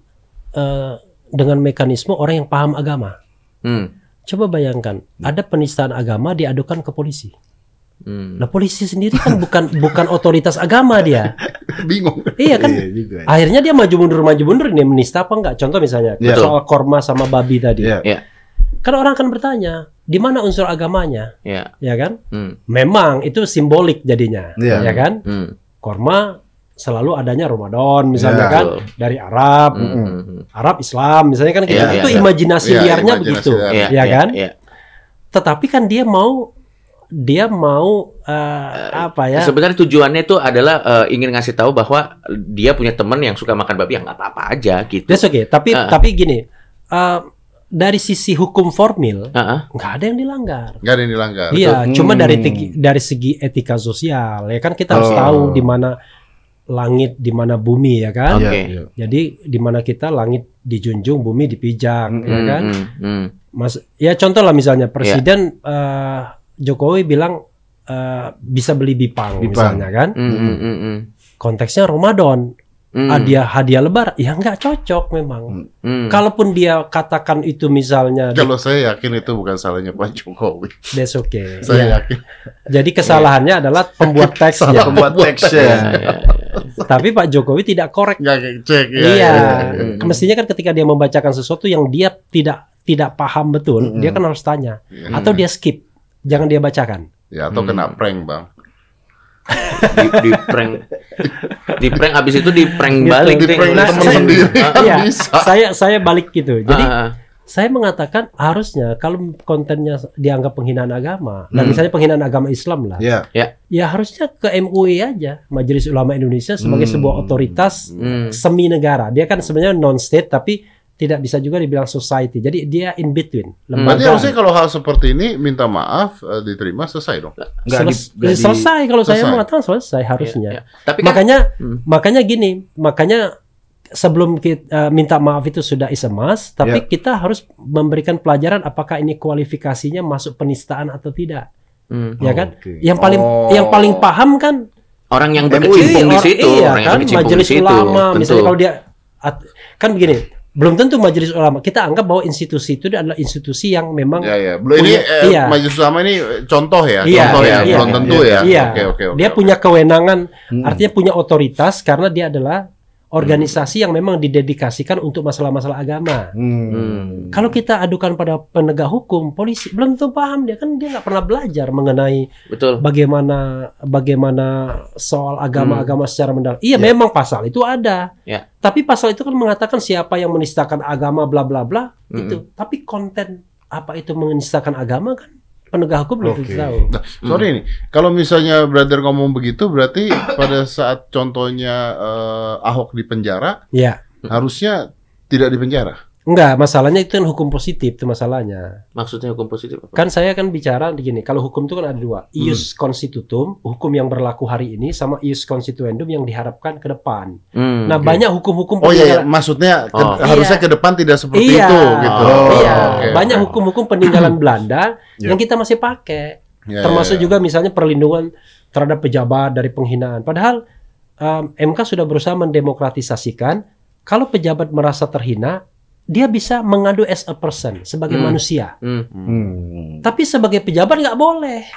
eh, dengan mekanisme orang yang paham agama. Hmm. Coba bayangkan, ada penistaan agama diadukan ke polisi. Hmm. Nah polisi sendiri kan bukan bukan otoritas agama dia. Bingung. Iya kan? Iya juga ya. Akhirnya dia maju mundur maju mundur ini menista apa enggak? Contoh misalnya Iya. soal korma sama babi tadi. Iya. Kan orang akan bertanya, di mana unsur agamanya? Ya. Ya kan? Hmm. Memang itu simbolik jadinya. Iya. Ya kan? Hmm. Korma selalu adanya Ramadan misalnya Iya. kan dari Arab, Hmm. Hmm. Arab Islam misalnya kan gitu. Iya, itu iya. imajinasi Iya, liarnya imajinasi begitu. liar. Iya, Ya kan? Iya. Tetapi kan dia mau dia mau eh, apa ya? Sebenarnya tujuannya itu adalah eh, ingin ngasih tahu bahwa dia punya teman yang suka makan babi yang nggak apa-apa aja gitu. That's okay. Tapi Ah. tapi gini, eh, dari sisi hukum formil nggak ada yang dilanggar. Nggak ada yang dilanggar. Iya, Hmm. cuma dari tegi- dari segi etika sosial ya kan kita harus Oh. tahu di mana langit, di mana bumi ya kan. Oke. Iya, iya. Jadi di mana kita langit dijunjung, bumi dipijak Hmm, ya Hmm, kan. hmm, hmm. Mas, ya contoh lah misalnya presiden eh, Jokowi bilang eh, bisa beli bipang, Bipang. misalnya kan. Hmm, hmm, hmm, hmm. Konteksnya Ramadan, Hmm. hadiah hadiah lebar, ya nggak cocok memang. Hmm. Kalaupun dia katakan itu misalnya Kalau saya yakin itu bukan salahnya Pak Jokowi. that's okay. Saya Iya. yakin. Jadi kesalahannya adalah pembuat teksnya. Pembuat Ya, teksnya. ya, ya. Tapi Pak Jokowi tidak korek. Nggak cek. ya, iya. ya, ya. Hmm. Mestinya kan ketika dia membacakan sesuatu yang dia tidak tidak paham betul, Mm-mm. dia kan harus tanya Iya. atau dia skip. Jangan dia bacakan. Ya, atau Hmm. kena prank, Bang. di, di prank di prank abis itu di prank Gitu. balik Di prank Nah, teman saya- sendiri kan Iya, bisa. saya saya balik gitu. Jadi Ah, ah. saya mengatakan harusnya kalau kontennya dianggap penghinaan agama dan Hmm. misalnya penghinaan agama Islam lah, Iya. ya harusnya ke MUI aja, Majelis Ulama Indonesia sebagai Hmm. sebuah otoritas Hmm. semi negara. Dia kan sebenarnya non state tapi tidak bisa juga dibilang society. Jadi dia in between. Hmm. Berarti Lembaga. harusnya kalau hal seperti ini minta maaf eh, diterima selesai dong. Nggak di- Seles- nggak di- selesai kalau saya selesai. mengatakan selesai harusnya. Iya, iya. Tapi kan makanya Hmm. makanya gini, makanya sebelum kita minta maaf itu sudah is a must, tapi Ya. kita harus memberikan pelajaran apakah ini kualifikasinya masuk penistaan atau tidak, hmm, ya kan? Oke. Yang paling Oh. yang paling paham kan orang yang berkecimpung di situ, iya orang yang kan berkecimpung di situ. ulama tentu. misalnya kalau dia at- kan begini belum tentu majelis ulama kita anggap bahwa institusi itu adalah institusi yang memang Ya ya. Belum ini Punya- eh, iya. majelis ulama ini contoh ya, Iya, contoh iya, ya, iya, belum tentu iya, ya. iya Oke oke oke. dia oke. punya kewenangan Hmm. artinya punya otoritas karena dia adalah organisasi yang memang didedikasikan untuk masalah-masalah agama. Hmm. Hmm. Kalau kita adukan pada penegak hukum, polisi belum tentu paham dia kan dia nggak pernah belajar mengenai Betul. bagaimana bagaimana soal agama-agama secara mendalam. Iya, Ya. memang pasal itu ada. Ya. Tapi pasal itu kan mengatakan siapa yang menistakan agama bla bla bla Mm-mm. itu. Tapi konten apa itu menistakan agama kan penegak hukum belum tentu tahu. Nah, sorry nih, kalau misalnya brother ngomong begitu, berarti pada saat contohnya eh, Ahok di penjara, Ya. harusnya tidak di penjara. Enggak, masalahnya itu kan hukum positif itu masalahnya. Maksudnya hukum positif apa? Kan saya kan bicara begini, kalau hukum itu kan ada dua, ius constitutum, hukum yang berlaku hari ini sama ius constituendum yang diharapkan ke depan. Hmm. Nah, oke. banyak hukum-hukum Oh iya, iya. maksudnya ke- Oh. harusnya Iya. ke depan tidak seperti Iya. itu gitu. Oh, iya, oke, banyak oke. hukum-hukum peninggalan Belanda Ya. yang kita masih pakai. Ya, Termasuk ya, ya. juga misalnya perlindungan terhadap pejabat dari penghinaan. Padahal um, MK sudah berusaha mendemokratisasikan kalau pejabat merasa terhina, dia bisa mengadu as a person sebagai Hmm. manusia. Hmm. Hmm. Tapi sebagai pejabat nggak boleh.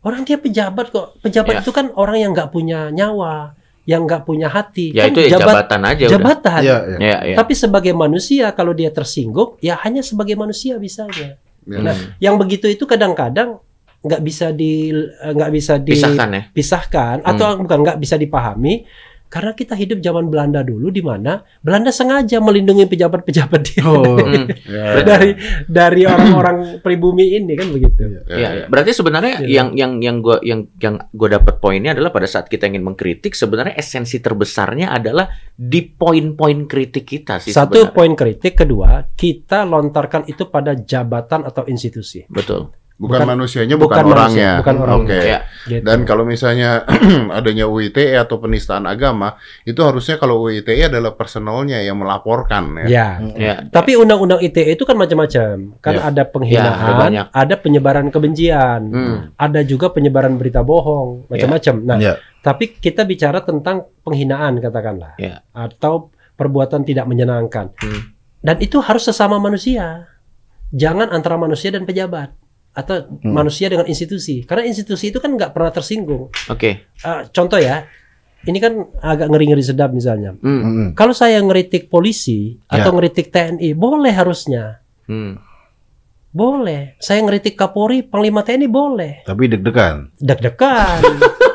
Orang dia pejabat kok. Pejabat Ya. itu kan orang yang nggak punya nyawa, yang nggak punya hati. Ya Kan itu ya jabat- jabatan aja udah. jabatan. Iya, iya. Ya, ya. Tapi sebagai manusia kalau dia tersinggung, ya hanya sebagai manusia bisanya. Ya. Nah, yang begitu itu kadang-kadang nggak bisa di nggak bisa Pisahkan ya. dipisahkan atau bukan nggak bisa dipahami karena kita hidup zaman Belanda dulu di mana Belanda sengaja melindungi pejabat-pejabat dia Oh. Hmm. Ya, ya. dari dari orang-orang pribumi ini kan begitu. Ya, Ya, ya. berarti sebenarnya Iya. yang yang yang gua yang yang gua dapat poinnya adalah pada saat kita ingin mengkritik sebenarnya esensi terbesarnya adalah di poin-poin kritik kita sih Satu sebenarnya. poin kritik, kedua kita lontarkan itu pada jabatan atau institusi. Betul. Bukan, Bukan- manusianya, bukan bukan, manusia, orangnya. bukan orangnya. Oke. Ya. Gitu. Dan kalau misalnya adanya UITE atau penistaan agama, itu harusnya kalau UITE adalah personalnya yang melaporkan ya. ya. Ya. Tapi undang-undang ITE itu kan macam-macam. Kan Ya. ada Ya, ada penghinaan, banyak. ada penyebaran kebencian, Hmm. ada juga penyebaran berita bohong, macam-macam. Nah, Ya. tapi kita bicara tentang penghinaan katakanlah, Ya. atau perbuatan tidak menyenangkan. Hmm. Dan itu harus sesama manusia. Jangan antara manusia dan pejabat atau Hmm. manusia dengan institusi. Karena institusi itu kan nggak pernah tersinggung. Oke. Eh, contoh ya, ini kan agak ngeri-ngeri sedap misalnya. Hmm. Hmm. Kalau saya ngeritik polisi atau Ya. ngeritik TNI, boleh harusnya. Hmm. Boleh. Saya ngeritik Kapolri, Panglima TNI boleh. Tapi deg-degan. Deg-degan.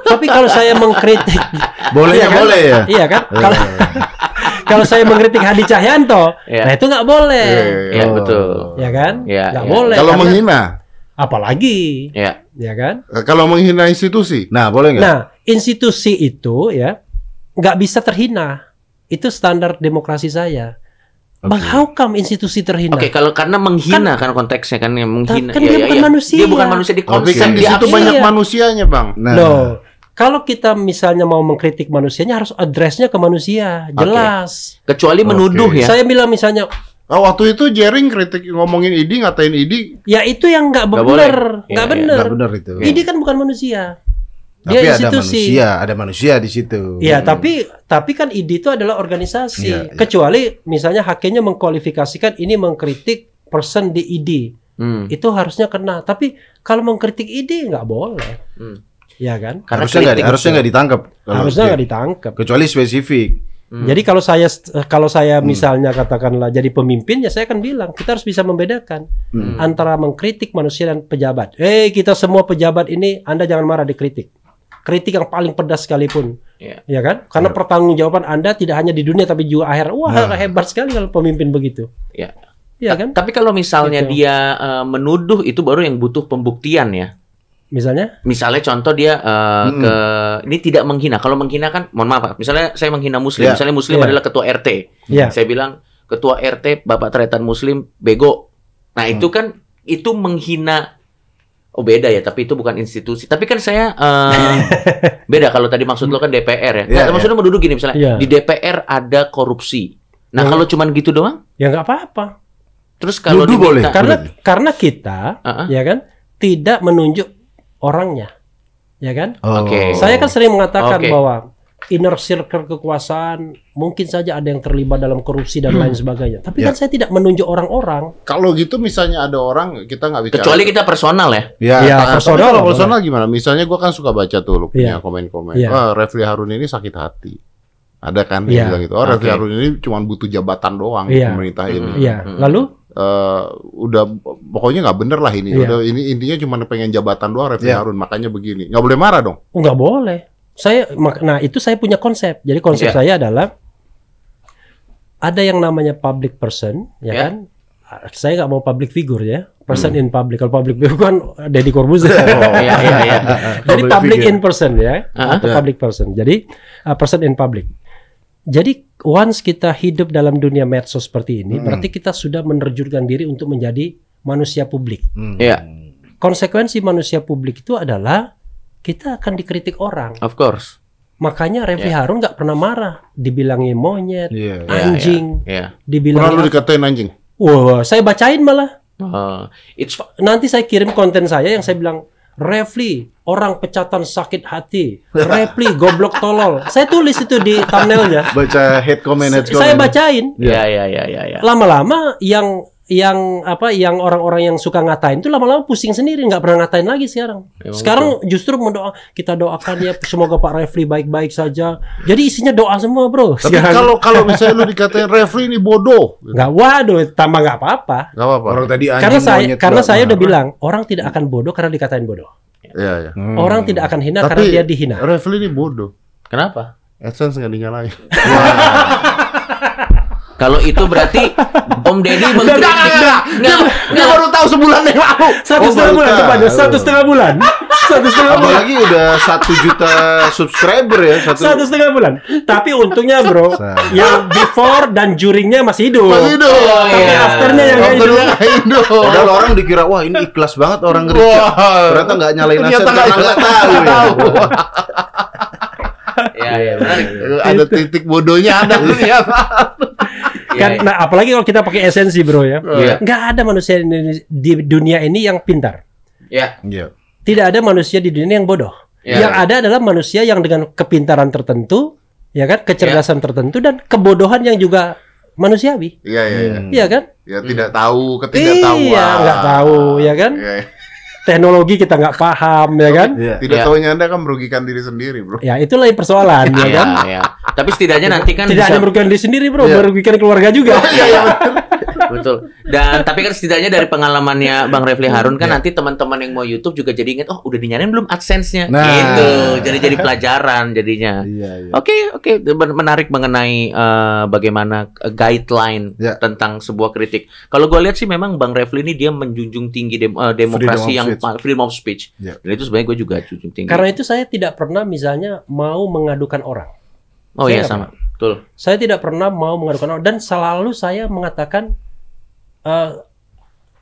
Tapi kalau saya mengkritik, Bolehnya Iya kan? boleh ya. iya kan? Eh, Kalau kalau saya mengkritik Hadi Cahyanto, Ya. nah itu nggak boleh. Iya, iya, Ya, Oh. betul. Ya kan? Ya, nggak ya. boleh. Kalau karena- menghina, apalagi, Ya. ya kan? eh, kalau menghina institusi, Nah, boleh nggak? Nah, institusi itu ya nggak bisa terhina. Itu standar demokrasi saya. Oke. Bang, how come institusi terhina? Oke, kalau karena menghina kan, konteksnya kan yang menghina. kan Ya, dia ya, bukan ya. manusia. Dia bukan manusia di tapi konsep kan di situ banyak Iya. manusianya, Bang. Nah, Loh, kalau kita misalnya mau mengkritik manusianya harus addressnya ke manusia, jelas. kecuali menuduh Oke. ya. Saya bilang misalnya, Oh, waktu itu Jering kritik ngomongin ID, ngatain ID, ya itu yang nggak Nggak benar, boleh. nggak Iya, iya. benar. nggak benar itu. Ini kan bukan manusia, Tapi dia ada institusi. manusia, ada manusia di situ. Iya, Hmm. tapi tapi kan ID itu adalah organisasi. Iya, iya. Kecuali misalnya hakimnya mengkualifikasikan ini mengkritik person di ID, Hmm. itu harusnya kena. Tapi kalau mengkritik ID nggak boleh, Hmm. ya kan? Karena harusnya nggak harusnya ditangkap. Harusnya nggak ditangkap. kecuali spesifik. Hmm. Jadi kalau saya kalau saya Hmm. misalnya katakanlah jadi pemimpin ya saya akan bilang kita harus bisa membedakan Hmm. antara mengkritik manusia dan pejabat. Eh kita semua pejabat ini Anda jangan marah dikritik. Kritik yang paling pedas sekalipun. Iya. Ya kan? Karena Ya. pertanggungjawaban Anda tidak hanya di dunia tapi juga akhir. Wah, Nah. hebat sekali kalau pemimpin begitu. Ya. Iya kan? Tapi kalau misalnya Gitu. dia eh, menuduh itu baru yang butuh pembuktian ya. Misalnya? Misalnya contoh dia eh, Mm-mm. ke ini tidak menghina. Kalau menghina kan, mohon maaf, Pak. misalnya saya menghina Muslim, Ya. misalnya Muslim Ya. adalah ketua RT. Ya. Saya bilang ketua RT Bapak Tretan Muslim bego. Nah, Hmm. itu kan itu menghina Oh beda ya, tapi itu bukan institusi. Tapi kan saya eh, beda kalau tadi maksud lo kan DPR ya. Iya, Nah, maksudnya menduduk gini misalnya Iya. di DPR ada korupsi. Nah, Iya. kalau cuman gitu doang, Ya nggak apa-apa. terus kalau Nuduh boleh. diminta Karena karena kita Uh-uh. ya kan tidak menunjuk orangnya. Ya kan? Oh. Oke. Saya kan sering mengatakan Oke. bahwa inner circle kekuasaan mungkin saja ada yang terlibat dalam korupsi dan lain sebagainya. Tapi Ya. kan saya tidak menunjuk orang-orang. Kalau gitu misalnya ada orang kita nggak bicara. kecuali kita personal ya. Ya, Ya, Nah, tapi personal kalau boleh. personal gimana? Misalnya gua kan suka baca tuh lu punya Iya. komen-komen. Iya. Wah, Refli Harun ini sakit hati. Ada kan Iya. yang bilang gitu. Oh, Refli. Harun ini cuma butuh jabatan doang Iya. pemerintah ini. Hmm. Iya. Hmm. Lalu Eh, udah pokoknya nggak bener lah ini. Iya. Udah ini intinya cuma pengen jabatan doang Refli Iya. Harun. Makanya begini. Nggak boleh marah dong. oh, nggak boleh. Saya nah itu saya punya konsep. Jadi konsep Iya. saya adalah ada yang namanya public person, ya Iya. kan? Saya nggak mau public figure ya. Person in public. Kalau public figure kan Deddy Corbuzier. Oh, iya iya iya. Jadi Public public figure. in person ya, Ah, atau ya. public person. Jadi uh, person in public. Jadi once kita hidup dalam dunia medsos seperti ini, Hmm. berarti kita sudah menerjunkan diri untuk menjadi manusia publik. Hmm. Iya. Konsekuensi manusia publik itu adalah kita akan dikritik orang. Of course. Makanya Refli Ya. Harun nggak pernah marah, dibilangi monyet, Iya. Iya, anjing, Iya. Pernah lu dikatain anjing. Wah, saya bacain malah. Oh, it's Nanti saya kirim konten saya yang saya bilang Refli, orang pecatan sakit hati. Refli, goblok tolol. Saya tulis itu di thumbnailnya. Baca head comment, head Saya comment. bacain. Iya iya iya iya iya. Lama-lama yang yang apa yang orang-orang yang suka ngatain itu lama-lama pusing sendiri nggak pernah ngatain lagi sekarang. Emang sekarang justru mendoa kita doakan ya semoga Pak Refli baik-baik saja. Jadi isinya doa semua bro. Tapi Sekarang kalau kalau misalnya lu dikatain Refli ini bodoh. nggak waduh tambah nggak apa-apa. Gak apa-apa. Orang tadi Karena saya karena nggak saya udah bilang orang tidak akan bodoh karena dikatain bodoh. Iya, iya. Hmm. Orang tidak akan hina Tapi- karena dia dihina. Refli ini bodoh. Kenapa? AdSense nggak dinyalain. Kalau itu berarti Om Deddy mengkritik Dia, dia baru tahu sebulan yang lalu. Satu Oh, setengah bulan tahu. kepada satu setengah bulan. Satu setengah bulan. Apalagi udah satu juta subscriber ya satu. Satu setengah bulan. Tapi untungnya bro, yang before dan duringnya masih hidup. Masih hidup. Tapi iya. afternya yang nggak Afternya hidup. nggak hidup. Padahal orang dikira wah ini ikhlas banget orang ngerti. Wah. Ternyata nggak nyalain Ternyata aset nggak karena nggak nyalain. tahu ya. Nggak menarik. Ada titik bodohnya ada ternyata. Iya, Kan, iya. nah apalagi kalau kita pakai esensi bro ya. Iya. Nggak ada manusia di dunia ini yang pintar. Iya. Iya. Tidak ada manusia di dunia yang bodoh. Iya. Yang ada adalah manusia yang dengan kepintaran tertentu, ya kan, kecerdasan tertentu dan kebodohan yang juga manusiawi. Iya iya iya. Iya kan? Ya tidak tahu, ketidaktahuan. Iya, nggak tahu, ya kan? Iya, iya. Teknologi kita nggak paham, ya kan? Iya. Tidak Iya. tahunya Anda kan merugikan diri sendiri, Bro. Ya itulah persoalan, ya Iya kan? iya. Tapi setidaknya nanti kan Tidak bisa hanya merugikan diri sendiri, bro, Iya. merugikan keluarga juga. Betul. Dan tapi kan setidaknya dari pengalamannya Bang Refli Harun kan Iya. nanti teman-teman yang mau YouTube juga jadi ingat oh udah dinyalain belum AdSense-nya. Nah. Gitu. Jadi jadi pelajaran jadinya. Iya, iya. Oke, oke, Ben- menarik mengenai eh, bagaimana eh, guideline Ya. tentang sebuah kritik. Kalau gue lihat sih memang Bang Refli ini dia menjunjung tinggi dem- eh, demokrasi Freedom yang speech. freedom of speech. Ya. Dan itu sebenarnya gue juga junjung tinggi. Karena itu saya tidak pernah misalnya mau mengadukan orang. oh saya iya sama, betul. Saya tidak pernah mau mengadukan orang dan selalu saya mengatakan eh,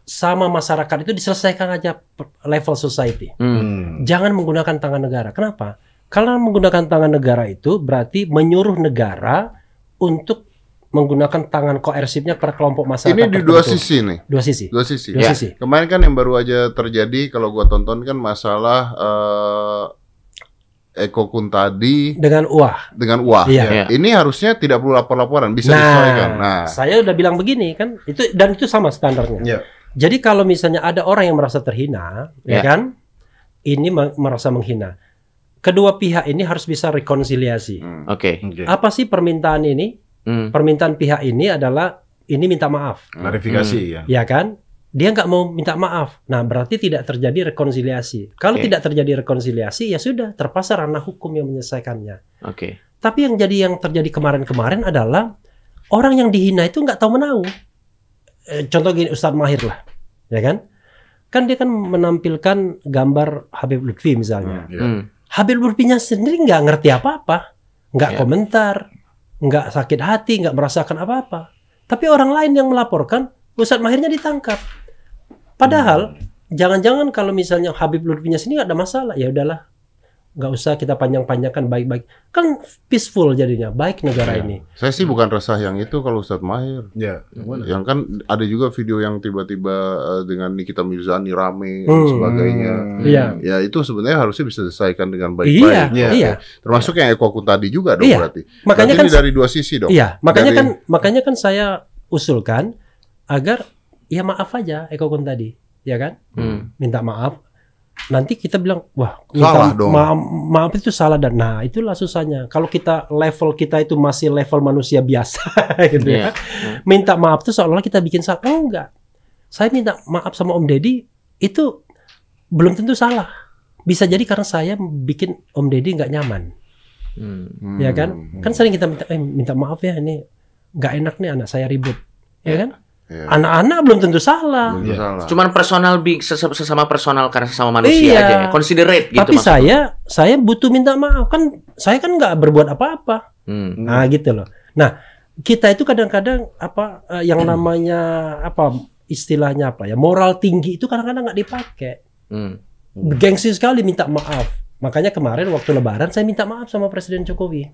sama masyarakat itu diselesaikan aja level society. Hmm. Jangan menggunakan tangan negara. Kenapa? Karena menggunakan tangan negara itu berarti menyuruh negara untuk menggunakan tangan koersifnya per kelompok masyarakat. Ini di dua tertentu. sisi nih. Dua sisi. Dua sisi. Dua Ya. sisi. Kemarin kan yang baru aja terjadi kalau gua tonton kan masalah eh, Eko Kuntadi Dengan uah. dengan Wah. Iya. Iya. Ini harusnya tidak perlu lapor-laporan, bisa Nah, disesuaikan. Nah, saya udah bilang begini kan, itu dan itu sama standarnya. Iya. Jadi kalau misalnya ada orang yang merasa terhina, Ya. ya kan, ini me- merasa menghina. Kedua pihak ini harus bisa rekonsiliasi. hmm. Oke. Oke. Apa sih permintaan ini? Hmm. Permintaan pihak ini adalah ini minta maaf, Klarifikasi ya. ya kan? Dia nggak mau minta maaf. Nah, berarti tidak terjadi rekonsiliasi. Kalau Oke. tidak terjadi rekonsiliasi, ya sudah terpaksa ranah hukum yang menyelesaikannya. Oke. Tapi yang jadi yang terjadi kemarin-kemarin adalah orang yang dihina itu nggak tahu menau. Eh, contoh gini Ustadz Mahir lah, ya kan? Kan dia kan menampilkan gambar Habib Lutfi misalnya. Hmm, iya. Hmm. Habib Lutfinya sendiri nggak ngerti apa-apa, nggak Ya. komentar, nggak sakit hati, nggak merasakan apa-apa. Tapi orang lain yang melaporkan, Ustadz Mahirnya ditangkap. Padahal jangan-jangan kalau misalnya Habib Lutfinya sini nggak ada masalah, ya udahlah, nggak usah kita panjang-panjangkan baik-baik. Kan peaceful jadinya, baik negara Iya. ini. Saya sih bukan resah yang itu kalau Ustadz Mahir. Ya, yang? Yang kan ada juga video yang tiba-tiba eh, dengan Nikita Mirzani rame dan Hmm. sebagainya. Iya. Ya itu sebenarnya harusnya bisa diselesaikan dengan baik-baik. Iya. iya. Termasuk yang Eko Kun tadi juga dong Iya. berarti. Makanya Berarti kan ini dari dua sisi dong. Iya, makanya Dari- kan makanya kan saya usulkan agar ya maaf aja Eko Kun tadi, ya kan? Hmm. Minta maaf. Nanti kita bilang, wah, Salah dong. Maaf, maaf itu salah dan nah itulah susahnya. Kalau kita level kita itu masih level manusia biasa gitu Iya. ya. Minta maaf tuh seolah-olah kita bikin salah. Oh, enggak. Saya minta maaf sama Om Deddy itu belum tentu salah. Bisa jadi karena saya bikin Om Deddy nggak nyaman. Hmm. Hmm. ya kan kan sering kita minta eh minta maaf ya ini nggak enak nih anak saya ribut ya kan Iya. anak-anak belum tentu salah Belum Iya. salah. Cuman personal bi- ses- sesama personal karena sesama manusia Iya. aja ya. Considerate gitu tapi maksud saya saya butuh minta maaf kan saya kan nggak berbuat apa-apa. Hmm. nah gitu loh nah kita itu kadang-kadang apa eh, yang namanya apa istilahnya apa ya moral tinggi itu kadang-kadang nggak dipakai Hmm. gengsi sekali minta maaf makanya kemarin waktu lebaran saya minta maaf sama Presiden Jokowi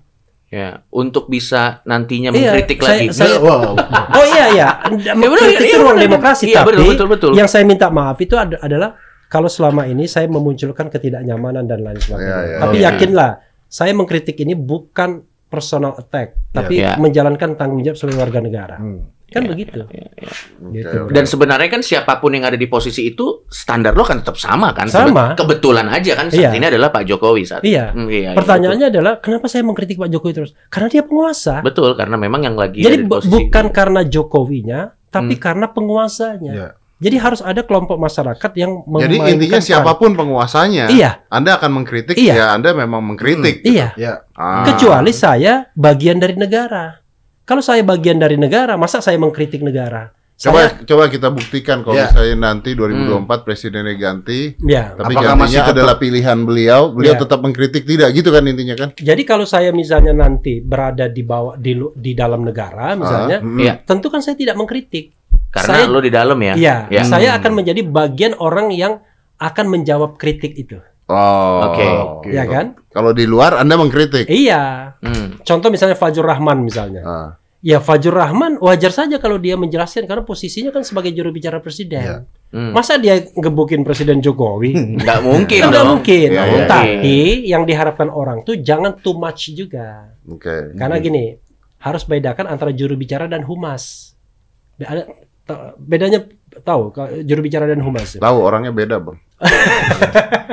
Ya, untuk bisa nantinya Iya, mengkritik saya- lagi. saya- wow. oh iya iya Ya, benar, iya, itu ruang benar. demokrasi Iya, tapi betul, betul, betul. yang saya minta maaf itu ad- adalah kalau selama ini saya memunculkan ketidaknyamanan dan lain sebagainya. Iya, iya, Tapi iya. yakinlah, saya mengkritik ini bukan personal attack, tapi Iya. menjalankan tanggung jawab sebagai warga negara. Hmm. Kan Iya, begitu. iya, iya. Gitu. Dan sebenarnya kan siapa pun yang ada di posisi itu standar lo kan tetap sama kan? Sama. Kebetulan aja kan saat Iya. ini adalah Pak Jokowi saat. Iya. Hmm, iya, iya, Pertanyaannya adalah kenapa saya mengkritik Pak Jokowi terus? Karena dia penguasa. betul. Betul, karena memang yang lagi Jadi ada di bu- posisi bukan karena Jokowinya, tapi Hmm. karena penguasanya. Iya. Jadi harus ada kelompok masyarakat yang Jadi intinya siapa pun penguasanya, Iya, Anda akan mengkritik Iya. ya Anda memang mengkritik. iya. Ya. Ah. Kecuali saya bagian dari negara. Kalau saya bagian dari negara, masa saya mengkritik negara? Coba Saya, coba kita buktikan kalau Ya. misalnya nanti 2024 presidennya ganti, ya. tapi Apakah gantinya masih tetap- adalah pilihan beliau, beliau Ya. tetap mengkritik tidak gitu kan intinya kan? Jadi kalau saya misalnya nanti berada di bawah di, di dalam negara, misalnya, Ah, mm. Iya. tentu kan saya tidak mengkritik. Karena saya- lo di dalam ya. Iya, Ya. saya akan menjadi bagian orang yang akan menjawab kritik itu, Oh, Oke. ya kan? Kalau di luar Anda mengkritik. Iya. Hmm. Contoh misalnya Fajrul Rahman misalnya. Ah. Ya Fajrul Rahman wajar saja kalau dia menjelaskan karena posisinya kan sebagai juru bicara presiden. Iya. Hmm. Masa dia ngebukin Presiden Jokowi? Nggak mungkin Kan nggak dong. mungkin. Iya, iya, Tapi yang diharapkan orang tuh jangan too much juga. Oke. Karena gini, harus bedakan antara juru bicara dan humas. Ada bedanya tahu juru bicara dan humas. Tahu orangnya beda, Bang.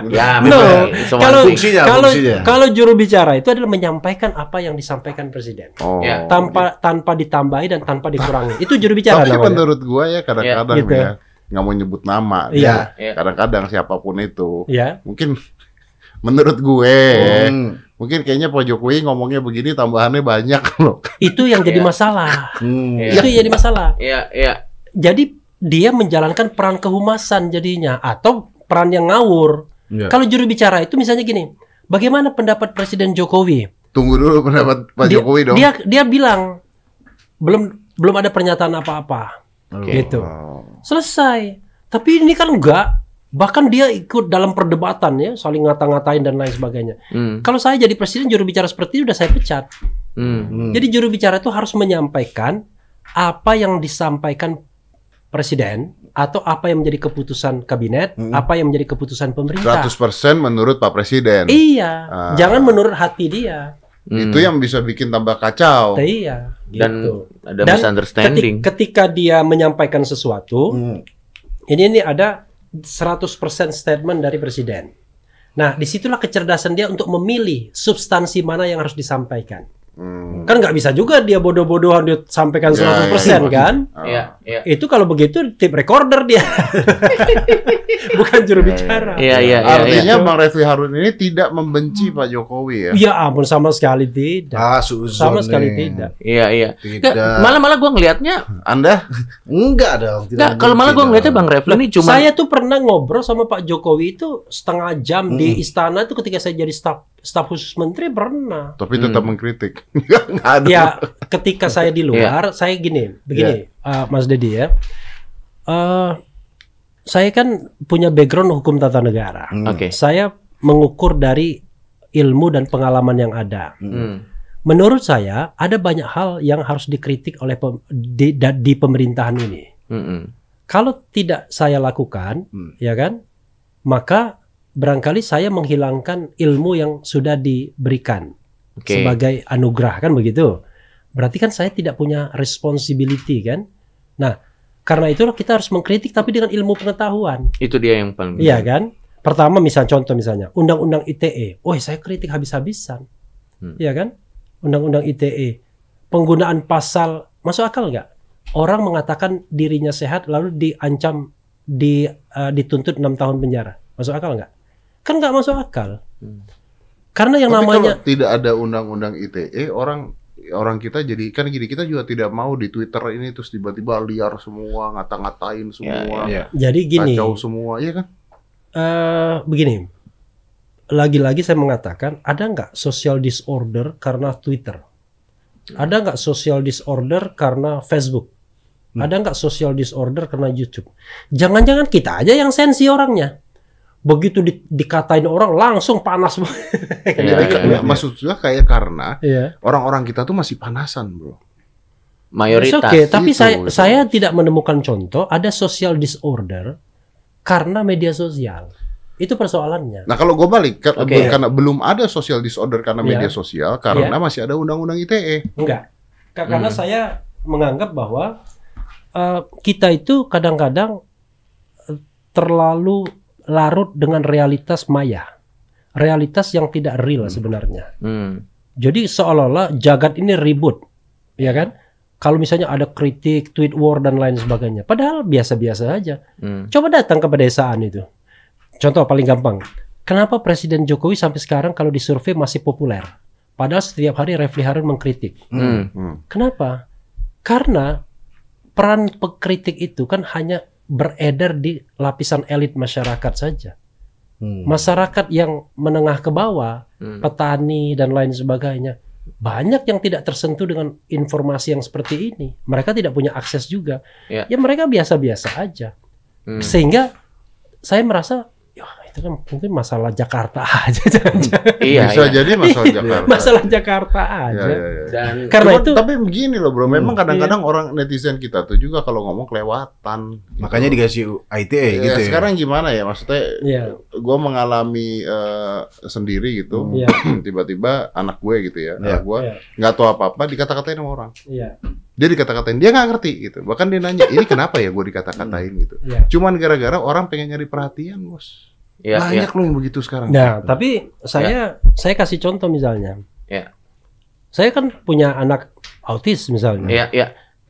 Ya, No, semua kalau fungsinya, kalau fungsinya. kalau juru bicara itu adalah menyampaikan apa yang disampaikan presiden Oh. Ya. tanpa tanpa ditambahi dan tanpa dikurangi. Itu juru bicara Tapi namanya. menurut gua ya kadang-kadang Iya, gitu. ya nggak mau nyebut nama. Iya. Kadang-kadang siapa pun itu. Ya. Mungkin menurut gue Hmm. mungkin kayaknya Pak Jokowi ngomongnya begini tambahannya banyak loh. Itu yang jadi Iya. masalah. Hmm. Itu yang jadi masalah. Iya, iya. Jadi dia menjalankan peran kehumasan jadinya atau peran yang ngawur. Iya. Kalau juru bicara itu misalnya gini, bagaimana pendapat Presiden Jokowi? Tunggu dulu pendapat Pak dia, Jokowi dong. Dia dia bilang belum belum ada pernyataan apa-apa. Oke. Gitu. Selesai. Tapi ini kan enggak. Bahkan dia ikut dalam perdebatan ya, saling ngata-ngatain dan lain sebagainya. Hmm. Kalau saya jadi presiden juru bicara seperti itu udah saya pecat. Hmm. Hmm. Jadi juru bicara itu harus menyampaikan apa yang disampaikan presiden atau apa yang menjadi keputusan kabinet, Hmm. apa yang menjadi keputusan pemerintah. 100% menurut Pak Presiden. Iya, Ah. jangan menurut hati dia. Hmm. Itu yang bisa bikin tambah kacau. Iya, dan gitu. ada Dan misunderstanding. Ketika, ketika dia menyampaikan sesuatu, Hmm. ini ini ada 100% statement dari presiden. Nah, di situlah kecerdasan dia untuk memilih substansi mana yang harus disampaikan. Hmm. Kan nggak bisa juga dia bodoh-bodohan dia sampaikan Ya, 100% ya. kan? Ah. Iya, iya. Itu kalau begitu tip recorder dia. Bukan juru bicara. Iya, iya, iya. Artinya iya. Bang Refli Harun ini tidak membenci Pak Jokowi ya. Ya ampun sama sekali tidak. Ah, suzon Sama sekali nih. tidak. Iya, iya. Tidak. Nggak, malah malah gue ngelihatnya, Anda Enggak dong. tidak nggak kalau malah gue mungkin ngelihatnya. Bang Refli ini cuma Saya tuh pernah ngobrol sama Pak Jokowi itu setengah jam di Hmm. istana itu ketika saya jadi staf staf khusus menteri pernah. tapi Hmm. tetap mengkritik. Nggak ada. Ya, ketika saya di luar, saya gini, begini, uh, Mas Dedi ya. Eh, saya kan punya background hukum tata negara. Hmm. Oke. Saya mengukur dari ilmu dan pengalaman yang ada. Hmm. Menurut saya ada banyak hal yang harus dikritik oleh pem- di, da- di pemerintahan ini. Mm-mm. Kalau tidak saya lakukan, Hmm. ya kan, maka barangkali saya menghilangkan ilmu yang sudah diberikan Oke. sebagai anugerah kan begitu. Berarti kan saya tidak punya responsibility kan. Nah, karena itu kita harus mengkritik tapi dengan ilmu pengetahuan. Itu dia yang paling. Iya kan? Pertama misal contoh misalnya Undang-Undang ITE. Oh, saya kritik habis-habisan. Hmm. Iya kan? Undang-Undang ITE. Penggunaan pasal masuk akal nggak? Orang mengatakan dirinya sehat lalu diancam di eh, dituntut enam tahun penjara. Masuk akal nggak? Kan nggak masuk akal. Hmm. Karena yang Tapi namanya kalau tidak ada undang-undang ITE, orang orang kita jadi kan gini kita juga tidak mau di Twitter ini terus tiba-tiba liar semua, ngata-ngatain semua, Ya. jadi gini. kacau semua, iya kan? eh begini, lagi-lagi saya mengatakan ada nggak social disorder karena Twitter? Ada nggak social disorder karena Facebook? Ada nggak social disorder karena YouTube? Jangan-jangan kita aja yang sensi orangnya. Begitu di- dikatain orang langsung panas. Iya, Jadi iya, iya. maksud saya kayak karena Iya. orang-orang kita tuh masih panasan, bro. Mayoritas. It's okay, tapi Itu, saya itu. saya tidak menemukan contoh ada social disorder karena media sosial. Itu persoalannya. Nah kalau gue balik, ka- Oke. karena belum ada social disorder karena Iya. media sosial, karena masih ada undang-undang. ITE. Enggak. Ka- Karena Hmm. saya menganggap bahwa eh, kita itu kadang-kadang eh, terlalu larut dengan realitas maya. Realitas yang tidak real sebenarnya. Hmm. Jadi seolah-olah jagat ini ribut. Ya kan? Kalau misalnya ada kritik, tweet war dan lain sebagainya. Padahal biasa-biasa aja. Hmm. Coba datang ke pedesaan itu. Contoh paling gampang. Kenapa Presiden Jokowi sampai sekarang kalau disurvei masih populer? Padahal setiap hari Refli Harun mengkritik. Hmm. Hmm. Kenapa? Karena peran pengkritik itu kan hanya beredar di lapisan elit masyarakat saja. Hmm. Masyarakat yang menengah ke bawah, Hmm. petani dan lain sebagainya, banyak yang tidak tersentuh dengan informasi yang seperti ini. Mereka tidak punya akses juga. Ya. Ya mereka biasa-biasa aja. Hmm. Sehingga saya merasa ya kan mungkin masalah Jakarta aja jangan-jangan. Iya, Bisa iya. jadi masalah Jakarta. masalah Jakarta aja. ya, ya. Dan Karena Cuman- itu tapi begini loh bro, memang Hmm. kadang-kadang orang netizen kita tuh juga kalau ngomong kelewatan. Makanya dikasih ITE Ya, gitu ya. sekarang gimana ya maksudnya? Iya. Gue mengalami eh, sendiri gitu. Iya. Tiba-tiba anak gue gitu ya, Iya. anak gue Iya. nggak tahu apa-apa dikata-katain sama orang. Iya. Dia dikata-katain, dia nggak ngerti gitu. Bahkan dia nanya, ini kenapa ya gue dikata-katain gitu. Iya. Cuman gara-gara orang pengen nyari perhatian bos. Ya, ya. Banyak loh yang begitu sekarang. Nah, tapi saya saya kasih contoh misalnya. Ya. Saya kan punya anak autis misalnya. Ya, ya.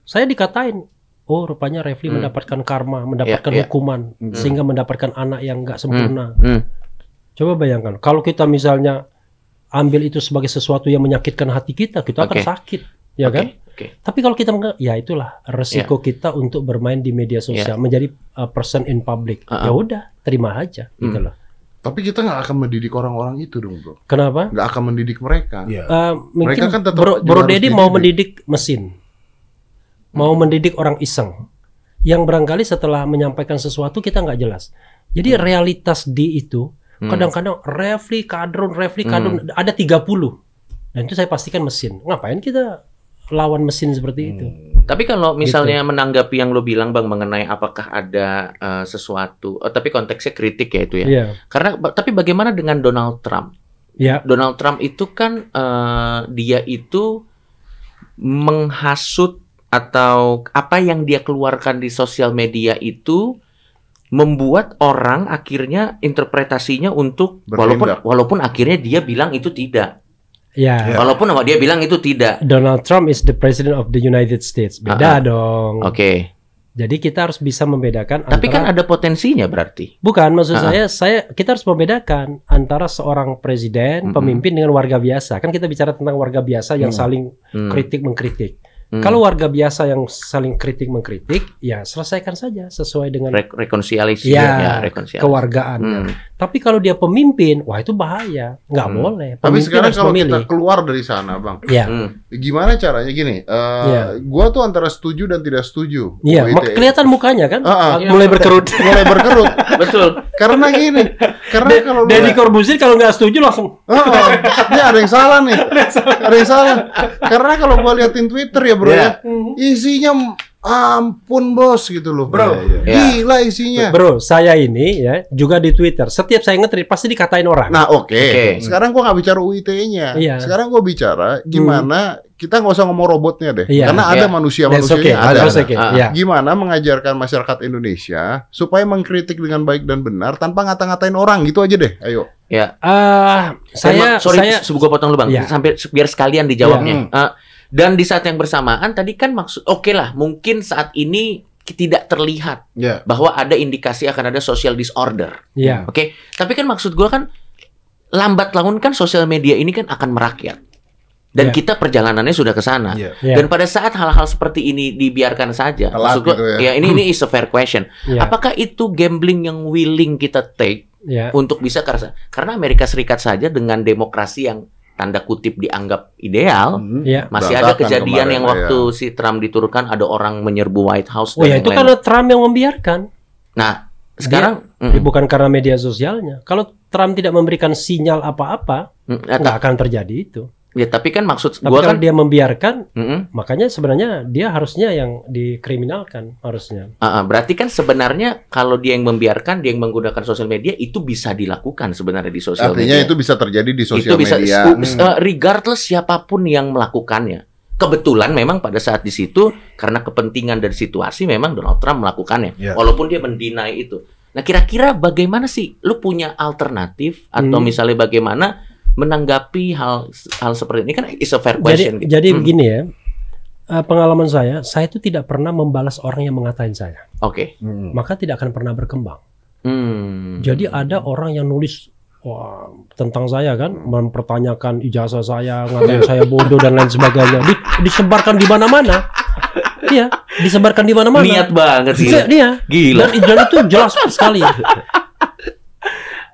Saya dikatain, oh rupanya Refli Hmm. mendapatkan karma, mendapatkan Ya, ya. hukuman Hmm. sehingga mendapatkan anak yang nggak sempurna. Hmm. Coba bayangkan, kalau kita misalnya ambil itu sebagai sesuatu yang menyakitkan hati kita, kita akan Oke. sakit, ya Oke, kan? Oke. Tapi kalau kita menganggap, ya itulah resiko kita untuk bermain di media sosial, menjadi uh, person in public. Uh-uh. Ya udah, terima aja, gitu Hmm. loh. Tapi kita nggak akan mendidik orang-orang itu dong bro. Kenapa? Nggak akan mendidik mereka. Iya. Uh, mungkin Mereka kan tetap Bro, Bro Dedi mau mendidik mesin, mau mendidik orang iseng, yang barangkali setelah menyampaikan sesuatu kita nggak jelas. Jadi realitas di itu Hmm. kadang-kadang Refli kadrun, Refli kadrun ada 30 dan itu saya pastikan mesin. Ngapain kita lawan mesin seperti itu? Tapi kalau Gitu. misalnya menanggapi yang lo bilang bang mengenai apakah ada eh, sesuatu, oh, tapi konteksnya kritik ya itu ya. Iya, Karena tapi bagaimana dengan Donald Trump? ya, Donald Trump itu kan eh, dia itu menghasut atau apa yang dia keluarkan di sosial media itu membuat orang akhirnya interpretasinya untuk walaupun Bertindak. walaupun akhirnya dia bilang itu tidak ya. walaupun dia bilang itu tidak Donald Trump is the president of the United States. Beda dong. oke Jadi kita harus bisa membedakan tapi kan antara ada potensinya berarti Bukan, maksud Ah. saya, saya kita harus membedakan antara seorang presiden, Mm-mm. pemimpin dengan warga biasa. Kan kita bicara tentang warga biasa yang Hmm. saling Hmm, kritik mengkritik. hmm. Kalau warga biasa yang saling kritik mengkritik, ya selesaikan saja sesuai dengan Re- rekonsiliasi Ya, ya rekonsiliasi kewargaan. Hmm, Tapi kalau dia pemimpin, wah itu bahaya, nggak Hmm. boleh. Tapi Pemimpin sekarang harus kalau memilih. kita keluar dari sana, Bang, ya, Hmm. gimana caranya gini? eh Iya. Gua tuh antara setuju dan tidak setuju. iya, mak- kelihatan mukanya kan, Ah, ah. mulai berkerut. mulai berkerut. Betul. Karena gini, karena kalau Deddy Corbuzier kalau nggak setuju langsung Oh, ini ada yang salah nih. ada yang salah. Karena kalau gua liatin Twitter ya, Bro Iya. ya. Isinya ampun, Bos gitu loh. Bro. Iya, iya. Gila isinya. Bro, saya ini ya juga di Twitter. Setiap saya nge-tweet pasti dikatain orang. Nah, oke. Oke. Sekarang gua nggak bicara UITE-nya. Iya. Sekarang gua bicara gimana kita nggak usah ngomong robotnya deh. Iya. Karena ada Iya. That's manusia-manusianya okay. ada. That's okay. Ah. Ya. Gimana mengajarkan masyarakat Indonesia supaya mengkritik dengan baik dan benar tanpa ngata-ngatain orang gitu aja deh. Ayo. Ya. Ah, Emang, saya sorry, saya gue potong lu bang, Iya. sampai biar sekalian dijawabnya. Iya. Eh, dan di saat yang bersamaan tadi kan maksud, oke lah, mungkin saat ini tidak terlihat Ya. bahwa ada indikasi akan ada social disorder. ya. Oke, tapi kan maksud gua kan lambat laun kan sosial media ini kan akan merakyat. Dan Iya. kita perjalanannya sudah ke sana. Iya. Ya. Dan pada saat hal-hal seperti ini dibiarkan saja, Telat maksud gua, gitu ya. ya ini ini is a fair question. Ya. Apakah itu gambling yang willing kita take Ya. untuk bisa karena karena Amerika Serikat saja dengan demokrasi yang tanda kutip dianggap ideal, Hmm. Ya. masih ada kejadian kemarin, yang ya. waktu si Trump diturunkan ada orang menyerbu White House Oh dan ya itu karena. Trump yang membiarkan, Nah, sekarang Ya, mm, bukan karena media sosialnya. Kalau Trump tidak memberikan sinyal apa-apa, mm, eh, nggak akan terjadi itu. Ya tapi kan maksud Tapi gua kalau kan dia membiarkan, mm-mm. makanya sebenarnya dia harusnya yang dikriminalkan harusnya. Ah, ah, berarti kan sebenarnya kalau dia yang membiarkan, dia yang menggunakan sosial media itu bisa dilakukan sebenarnya di sosial Artinya media. itu bisa terjadi di Itu sosial bisa media. su- eh, regardless siapa pun yang melakukannya. Kebetulan memang pada saat di situ karena kepentingan dan situasi memang Donald Trump melakukannya, Ya. walaupun dia mendinai itu. Nah kira-kira bagaimana sih? Lu punya alternatif atau Hmm. misalnya bagaimana menanggapi hal hal seperti ini kan is a fair Jadi, question. gitu. jadi Hmm, begini ya, eh, pengalaman saya, saya itu tidak pernah membalas orang yang mengatain saya, Oke. Hmm. maka tidak akan pernah berkembang. Hmm. Jadi ada orang yang nulis wah, tentang saya kan, mempertanyakan ijazah saya, ngatain saya bodoh dan lain sebagainya, Di- disebarkan di mana-mana. Iya, disebarkan di mana-mana. niat banget sih. Iya, dia. Gila. Dan, dan itu jelas sekali.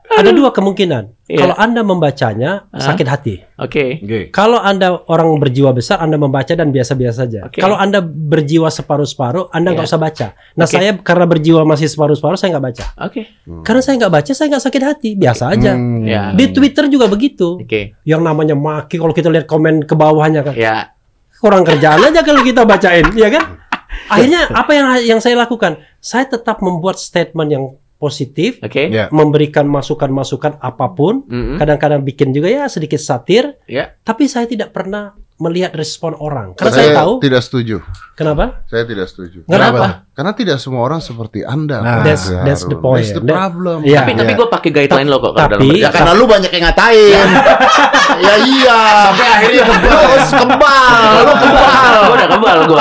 Ada dua kemungkinan. Iya. Kalau Anda membacanya Hah? sakit hati. Oke. Oke. Kalau Anda orang berjiwa besar, Anda membaca dan biasa-biasa saja. Oke. Kalau Anda berjiwa separuh-separuh, Anda nggak Iya. usah baca. Nah, Oke. saya karena berjiwa masih separuh-separuh, saya nggak baca. Oke. Karena saya nggak baca, saya nggak sakit hati, biasa aja. Hmm. Ya. Di Twitter juga begitu. Oke. Yang namanya maki, kalau kita lihat komen ke bawahnya kan, Ya. kurang kerjaan aja kalau kita bacain, ya kan? Akhirnya apa yang yang saya lakukan? Saya tetap membuat statement yang positif, Oke. Ya. memberikan masukan-masukan apa pun, Mm-mm. kadang-kadang bikin juga ya sedikit satir, Ya. tapi saya tidak pernah melihat respon orang. Karena saya saya tahu tidak setuju. kenapa? Saya tidak setuju. Kenapa? Karena tidak semua orang seperti Anda. Nah, that's- that's the point. That's the That- problem. Iya. Tapi tapi Iya. gue pakai guideline lo kok kalau dalam Tapi- Ya karena lu banyak yang ngatain. ya iya. Sampai akhirnya terus kebal. Lu kebal. Gue udah kebal gue.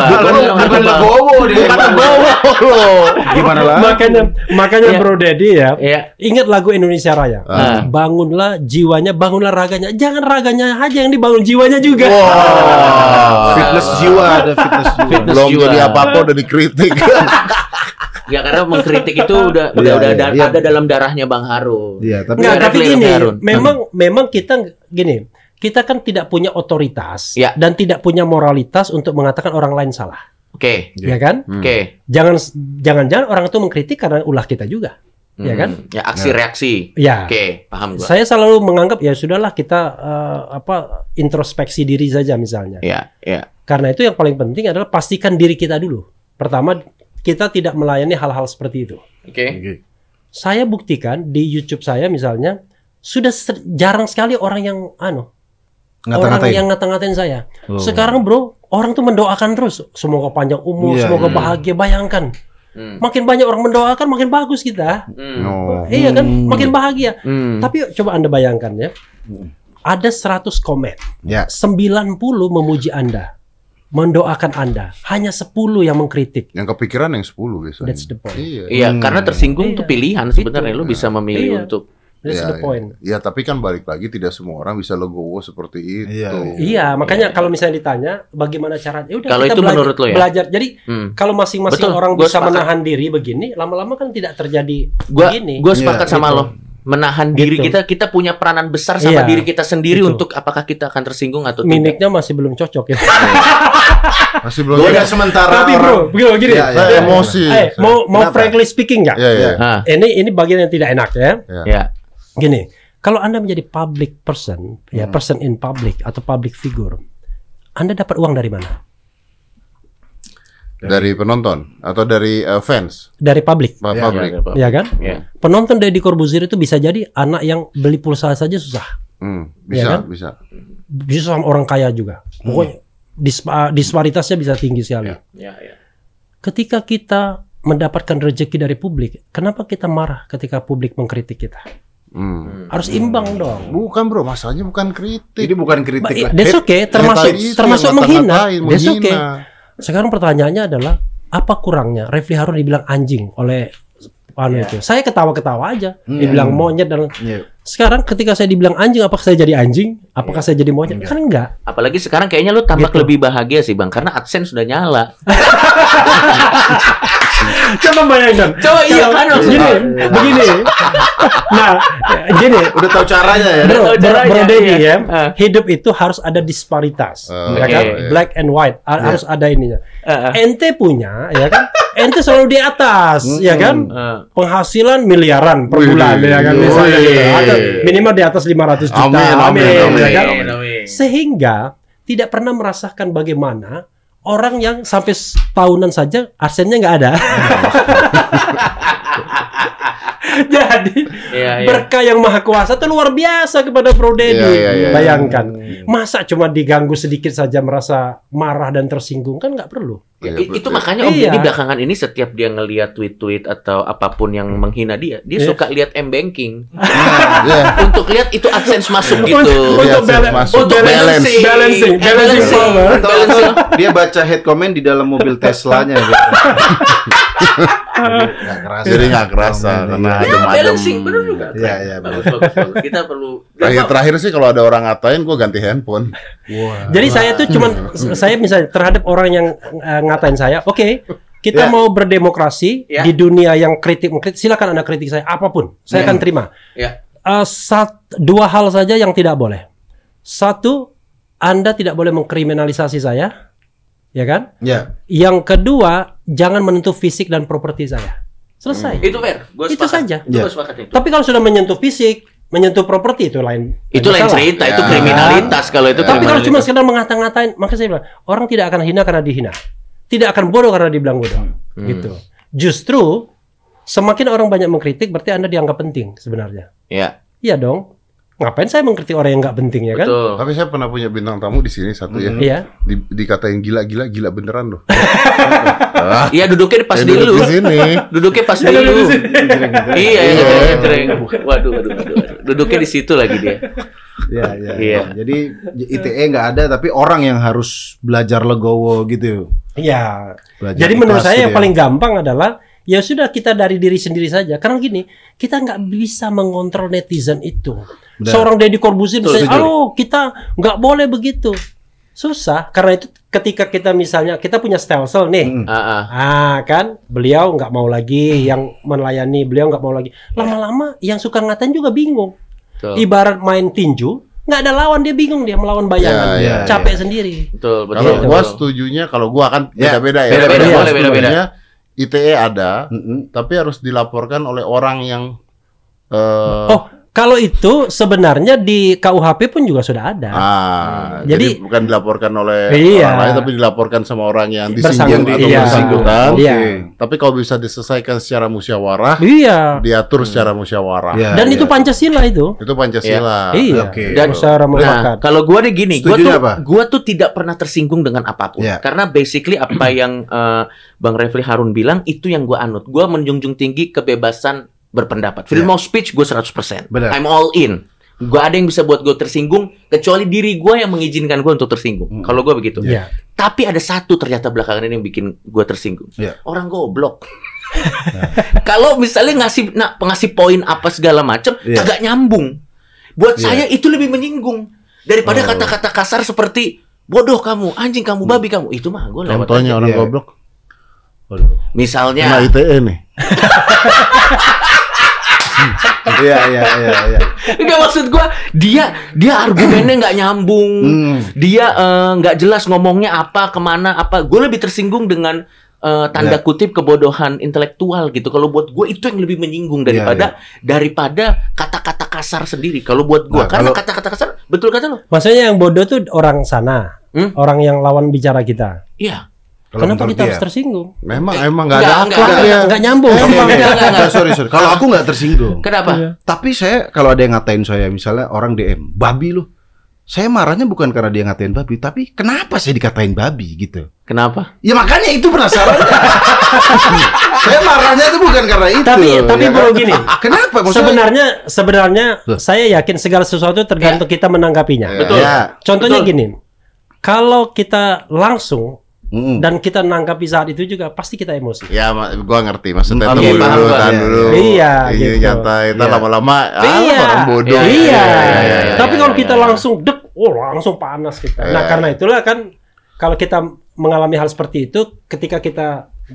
Bukan legowo dia. Bukan legowo lu. Gimana lah? makanya makanya Iya. Bro Dedi ya, Ya. ingat lagu Indonesia Raya. Ah. Bangunlah jiwanya, bangunlah raganya. Jangan raganya aja yang dibangun jiwanya juga. Wah. Fitness jiwa ada fitness jiwa. Fitness Belum jiwa. jadi apa-apa udah dikritik. Ya karena mengkritik itu udah udah Iya, udah iya, ada, iya. ada dalam darahnya Bang Harun. Iya, tapi Enggak, Biar tapi gini, Harun. memang memang kita gini, kita kan tidak punya otoritas Ya. dan tidak punya moralitas untuk mengatakan orang lain salah, Oke. Iya. ya kan? Hmm. Oke. Jangan jangan-jangan orang itu mengkritik karena ulah kita juga. Ya Hmm. kan? Ya aksi reaksi. Ya. Oke, paham gua. Saya selalu menganggap ya sudahlah kita eh, apa introspeksi diri saja misalnya. Ya, ya. Karena itu yang paling penting adalah pastikan diri kita dulu. Pertama, kita tidak melayani hal-hal seperti itu. Oke. Oke. Saya buktikan di YouTube saya misalnya sudah jarang sekali orang yang anu orang Ngata-ngatain. yang ngata-ngatain saya. Oh. Sekarang bro, orang tuh mendoakan terus. Semoga panjang umur, Iya, semoga iya. bahagia. Bayangkan, Hmm. makin banyak orang mendoakan, makin bagus kita. Hmm. No. Iya kan, Hmm. makin bahagia. Hmm. Tapi coba anda bayangkan ya, ada 100 komen, Ya. 90 memuji anda, mendoakan anda, hanya 10 yang mengkritik. Yang kepikiran yang 10 biasanya. That's the point. Iya. Iya, Hmm. karena tersinggung Iya. itu pilihan sebenarnya Itu. lu bisa memilih Iya. untuk That's Iya, the point. Ya, tapi kan balik lagi tidak semua orang bisa legowo seperti itu. Iya, Iya, makanya kalau misalnya ditanya bagaimana caranya, ya udah Kalau kita itu belajar, menurut lo ya? belajar. Jadi hmm. kalau masing-masing orang gua bisa sepakat. menahan diri begini, lama-lama kan tidak terjadi Gua begini. gua sepakat Iya, sama gitu. lo. Menahan diri Gitu. kita kita punya peranan besar sama Iya, diri kita sendiri gitu. untuk apakah kita akan tersinggung atau tidak. Mimiknya masih belum cocok ya. Masih belum udah sementara Tapi bro, begini, gini. Iya. Saya emosi. Eh, mau mau Kenapa? frankly speaking nggak? Iya, iya. Ah, Ini ini bagian yang tidak enak ya. ya. Gini, kalau Anda menjadi public person, ya Hmm. person in public atau public figure, Anda dapat uang dari mana? Dari penonton atau dari eh, fans Dari public, Pak Iya, publik. ya kan? Ya. Penonton Deddy Corbuzier itu bisa jadi anak yang beli pulsa saja susah. Hmm, Iya bisa, kan? bisa. Bisa sama orang kaya juga. Pokoknya dispa- disparitasnya bisa tinggi sekali. Ya, ya. Ketika kita mendapatkan rezeki dari publik, kenapa kita marah ketika publik mengkritik kita? Hmm. Harus imbang dong. Bukan bro, masalahnya bukan kritik. Ini bukan kritik lah. That's okay, termasuk termasuk menghina. That's menghina. okay. Sekarang pertanyaannya adalah apa kurangnya Refli Harun dibilang anjing oleh anu itu. Saya ketawa-ketawa aja. Dibilang monyet dan Iya. sekarang ketika saya dibilang anjing apakah saya jadi anjing? Apakah saya jadi monyet? Kan enggak. Apalagi sekarang kayaknya lu tampak Gitu. lebih bahagia sih bang, karena AdSense sudah nyala. Coba bayangkan. Coba iya kan Gini, maksudnya. begini. Nah, gini. Udah tahu caranya ya. Bro, tahu caranya, bro Dedi iya. ya, Ah. hidup itu harus ada disparitas, Oh, ya kan? oke. Black and white ha- harus ada ininya. Ah, ah. Ente punya, ya kan? Ente selalu di atas, ya kan? Penghasilan miliaran per Wih, bulan, ya kan? wih. Misalnya gitu. Atau minimal di atas 500 juta, Amin, amin, amin, ya kan? amin. Sehingga tidak pernah merasakan bagaimana orang yang sampai tahunan saja arsennya nggak ada. Jadi Iya, iya. berkah yang maha kuasa itu luar biasa kepada Bro Dedi. Iya, iya, iya. Bayangkan, masa cuma diganggu sedikit saja merasa marah dan tersinggung kan nggak perlu. Ya, Iya, i- itu betul. makanya Om Iya. Deddy belakangan ini setiap dia ngelihat tweet-tweet atau apa pun yang menghina dia, dia Iya. suka lihat m banking Iya. untuk lihat itu AdSense masuk gitu. Untuk- Iya, masuk. Untuk Balance. balancing, Balancing, Eh, balancing atau dia baca head comment di dalam mobil Teslanya gitu. Nggak kerasa. Jadi nggak kerasa Komen, karena iya. adem-adem. Balancing, bener juga. Iya, iya, bagus, bagus, bagus. Kita perlu. Terakhir, terakhir sih kalau ada orang ngatain, gue ganti handphone. Wah. Jadi saya tuh cuman saya misalnya terhadap orang yang eh, ngatain saya, oke, kita Ya. mau berdemokrasi Ya. di dunia yang kritik mengkritik, silakan anda kritik saya apa pun, saya Ya. akan terima. Ya. Eh, sat- dua hal saja yang tidak boleh. Satu, anda tidak boleh mengkriminalisasi saya, ya kan? Ya. Yang kedua, jangan menyentuh fisik dan properti saya. Selesai. Itu fair. Gua Itu saja. Itu Ya. gua itu. Tapi kalau sudah menyentuh fisik, menyentuh properti itu lain. Itu lain cerita, itu Ya. kriminalitas kalau itu. Ya. Tapi kalau cuma sekedar mengata-ngatain, maka saya bilang orang tidak akan hina karena dihina, tidak akan bodoh karena dibilang bodoh, Hmm. gitu. Justru semakin orang banyak mengkritik, berarti anda dianggap penting sebenarnya. ya, Iya dong. Ngapain saya mengkritik orang yang nggak penting ya kan? betul. Tapi saya pernah punya bintang tamu di sini satu ya. Iya. Di, dikatain gila-gila, gila beneran loh. ah, Iya duduknya pas saya di duduk lu. di sini. Duduknya pas di lu. Iya, iya, Iya. iya. Waduh, waduh, waduh. Duduknya di situ lagi dia. Iya, iya. Iya. Jadi ITE nggak ada tapi orang yang harus belajar legowo gitu. Iya. Belajar Jadi menurut saya gitu yang ya. paling gampang adalah ya sudah kita dari diri sendiri saja. Karena gini, kita nggak bisa mengontrol netizen itu. Benar. Seorang Deddy Corbuzier misalnya, oh kita nggak boleh begitu. Susah karena itu ketika kita misalnya kita punya stelsel nih. Mm. Ah, kan, beliau nggak mau lagi yang melayani, beliau nggak mau lagi. Lama-lama yang suka ngatain juga bingung. Betul. Ibarat main tinju, nggak ada lawan dia bingung dia melawan bayangan, Ya, ya, capek sendiri. Betul, betul. Kalau gua setujunya, kalau gua kan Ya, beda-beda ya. beda-beda, Gua boleh, beda-beda. setujunya ITE ada, Mm-mm. tapi harus dilaporkan oleh orang yang eh Oh, kalau itu sebenarnya di KUHP pun juga sudah ada. Ah, Jadi- jadi, bukan dilaporkan oleh Iya. orang lain, tapi dilaporkan sama orang yang disinggung atau Iya. bersangkutan. Oke. Iya. Tapi kalau bisa diselesaikan secara musyawarah, Iya. diatur secara musyawarah. Iya, Dan iya. itu Pancasila itu. Itu Pancasila. Iya. Oke. Dan- Musyawarah Nah, mufakat. kalau gua deh gini, gua tuh apa? gua tuh tidak pernah tersinggung dengan apa pun. Ya. Karena basically apa yang eh, Bang Refli Harun bilang itu yang gua anut. Gua menjunjung tinggi kebebasan berpendapat. Freedom of speech gue 100%. Benar. I'm all in. Gak ada yang bisa buat gue tersinggung kecuali diri gue yang mengizinkan gue untuk tersinggung. Hmm. Kalau gue begitu. Iya. Tapi ada satu ternyata belakangan ini yang bikin gue tersinggung. Iya. Orang goblok. Kalau misalnya ngasih nah, ngasih poin apa segala macam Iya. agak nyambung. Buat Iya. saya itu lebih menyinggung daripada Oh. kata-kata kasar seperti bodoh kamu, anjing kamu, babi kamu. Itu mah gue lewat. Contohnya aja. orang Iya. goblok. Waduh. Kena Misalnya ITE nih. Iya iya iya iya. Enggak maksud gua dia dia argumennya nggak nyambung. Hmm. Dia eh, nggak jelas ngomongnya apa, ke mana, apa. Gue lebih tersinggung dengan eh, tanda Ya. kutip kebodohan intelektual gitu. Kalau buat gue itu yang lebih menyinggung Ya, daripada daripada kata-kata kasar sendiri. Kalau buat gue, Nah, karena kata-kata kasar betul kata lo. Maksudnya yang bodoh tuh orang sana, Hmm? orang yang lawan bicara kita. Iya. Kalau Kenapa kita dia. harus tersinggung? Memang emang nggak Enggak, ada enggak, ya. Nggak nyambung. Eh, Enggak, eh, enggak, enggak, enggak. sorry sorry. Kalau aku nggak tersinggung. Kenapa? Iya. Tapi saya kalau ada yang ngatain saya misalnya orang DM, babi lu. Saya marahnya bukan karena dia ngatain babi, tapi kenapa saya dikatain babi gitu? Kenapa? Ya makanya itu penasaran. saya marahnya itu bukan karena itu. Tapi tapi ya bro kan? gini, Kenapa? Maksudnya, sebenarnya sebenarnya Loh. saya yakin segala sesuatu tergantung kita menanggapinya. Ya. Betul. Ya. Contohnya Betul. gini, kalau kita langsung Mm. dan kita nanggapi saat itu juga pasti kita emosi. Ya, gua ngerti maksudnya paham dulu, gua. tahan Iya, dulu. iya. Iya, nyantai, ntar Iya. lama-lama ah, Iya. orang bodoh. Iya, Iya. iya, iya, iya, Tapi iya, kalau iya, kita iya. langsung dek, oh langsung panas kita. Nah Iya. karena itulah kan kalau kita mengalami hal seperti itu, ketika kita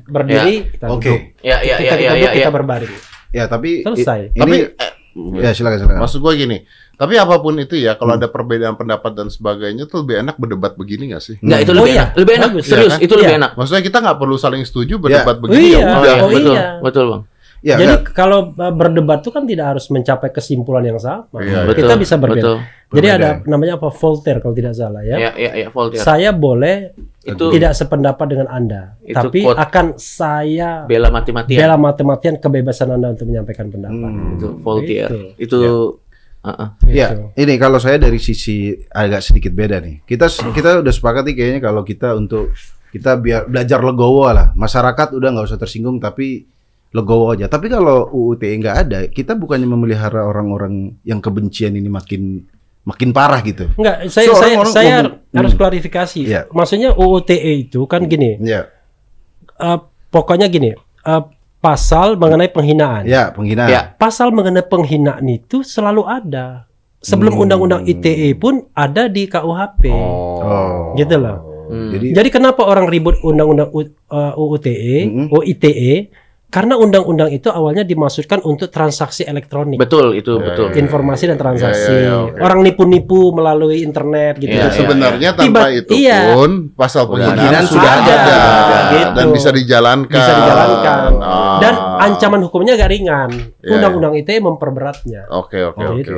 berdiri, kita Oke. duduk. Ya, ya, Ketika ya, kita ya, duduk, ya, kita ya. berbaring. Ya, tapi Selesai. i- Tapi ini eh, ya silakan silakan. maksud gua gini, tapi apa pun itu ya, kalau Hmm. ada perbedaan pendapat dan sebagainya tuh lebih enak berdebat begini nggak sih? Enggak, itu Oh lebih iya, enak. Lebih enak. bagus. Serius, Iya kan? itu lebih Iya. enak. Maksudnya kita nggak perlu saling setuju berdebat Oh begini iya. ya udah. Oh betul, iya. betul, Bang. Ya, Jadi enggak. kalau uh, berdebat itu kan tidak harus mencapai kesimpulan yang sama. Betul. kita bisa berbeda. Betul. Jadi Berbeda. ada namanya apa Voltaire kalau tidak salah ya. Ya, ya, ya, Voltaire. Saya boleh Itu tidak sependapat dengan Anda, Itu tapi quote. akan saya bela mati-matian. bela mati-matian kebebasan Anda untuk menyampaikan pendapat. Hmm. Itu Voltaire. Gitu. Itu Ya. uh-uh. Ya, Gitu. ini kalau saya dari sisi agak sedikit beda nih. Kita kita udah sepakat nih kayaknya kalau kita untuk kita biar belajar legowo lah. Masyarakat udah nggak usah tersinggung tapi legowo aja. Tapi kalau UU ITE nggak ada, kita bukannya memelihara orang-orang yang kebencian ini makin makin parah gitu. Enggak, saya So, saya, orang-orang saya ngomong- harus Hmm. klarifikasi. Iya. Maksudnya UU TE itu kan gini, Ya, eh, pokoknya gini, eh, pasal mengenai penghinaan. ya penghinaan. Ya. Pasal mengenai penghinaan itu selalu ada. Sebelum Hmm. undang-undang ITE pun ada di KUHP. Oh. Gitu loh. Hmm. Jadi Jadi kenapa orang ribut undang-undang U- eh, UU TE, Mm-mm. UU ITE? Karena undang-undang itu awalnya dimaksudkan untuk transaksi elektronik. Betul, itu Ya, betul. ya, informasi dan transaksi. Ya, ya, ya, oke. Orang nipu-nipu melalui internet gitu. Ya, Itu ya, sebenarnya ya. tanpa Tiba- itu iya. pun pasal penghinaan sudah ada, ada, gitu. dan bisa dijalankan. Bisa dijalankan. Ah. Dan ancaman hukumnya agak ringan. Ya, Undang-undang ITE memperberatnya. Oke oke Oh, oke. gitu.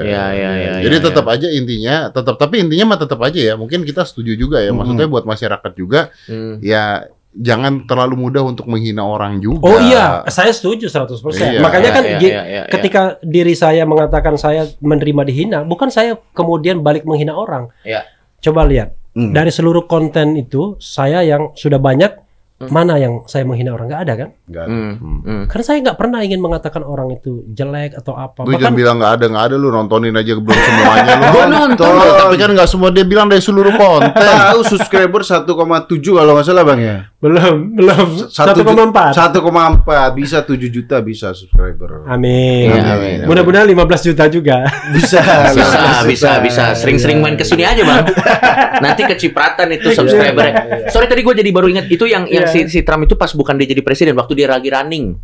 Ya, ya, ya. Jadi ya, tetap ya. aja intinya, tetap tapi intinya mah tetap aja ya. Mungkin kita setuju juga ya. Maksudnya buat masyarakat juga Hmm. ya jangan terlalu mudah untuk menghina orang juga. Oh iya, saya setuju 100%. Iya, Makanya kan Ya, gi- ya, ya, ya. ketika diri saya mengatakan saya menerima dihina, bukan saya kemudian balik menghina orang. Ya. Coba lihat Hmm. dari seluruh konten itu saya yang sudah banyak Hmm. mana yang saya menghina orang nggak ada kan? nggak ada. Hmm. Hmm. Karena saya nggak pernah ingin mengatakan orang itu jelek atau apa. Lu jangan Bahkan bilang nggak ada nggak ada lu nontonin aja belum semuanya lu. Gua nonton. Tapi kan nggak semua dia bilang dari seluruh konten. Tahu subscriber 1,7 kalau nggak salah bang ya. belum belum Satu 1,4. 1,4 bisa 7 juta bisa subscriber. Amin. Iya, amin, amin. Mudah-mudahan 15 juta juga. Bisa, Bisa, bisa, bisa. Sering-sering main ke sini aja, Bang. Nanti kecipratan itu subscribernya. Sorry tadi gue jadi baru ingat itu yang yang si, Iya. si Trump itu pas bukan dia jadi presiden waktu dia lagi running.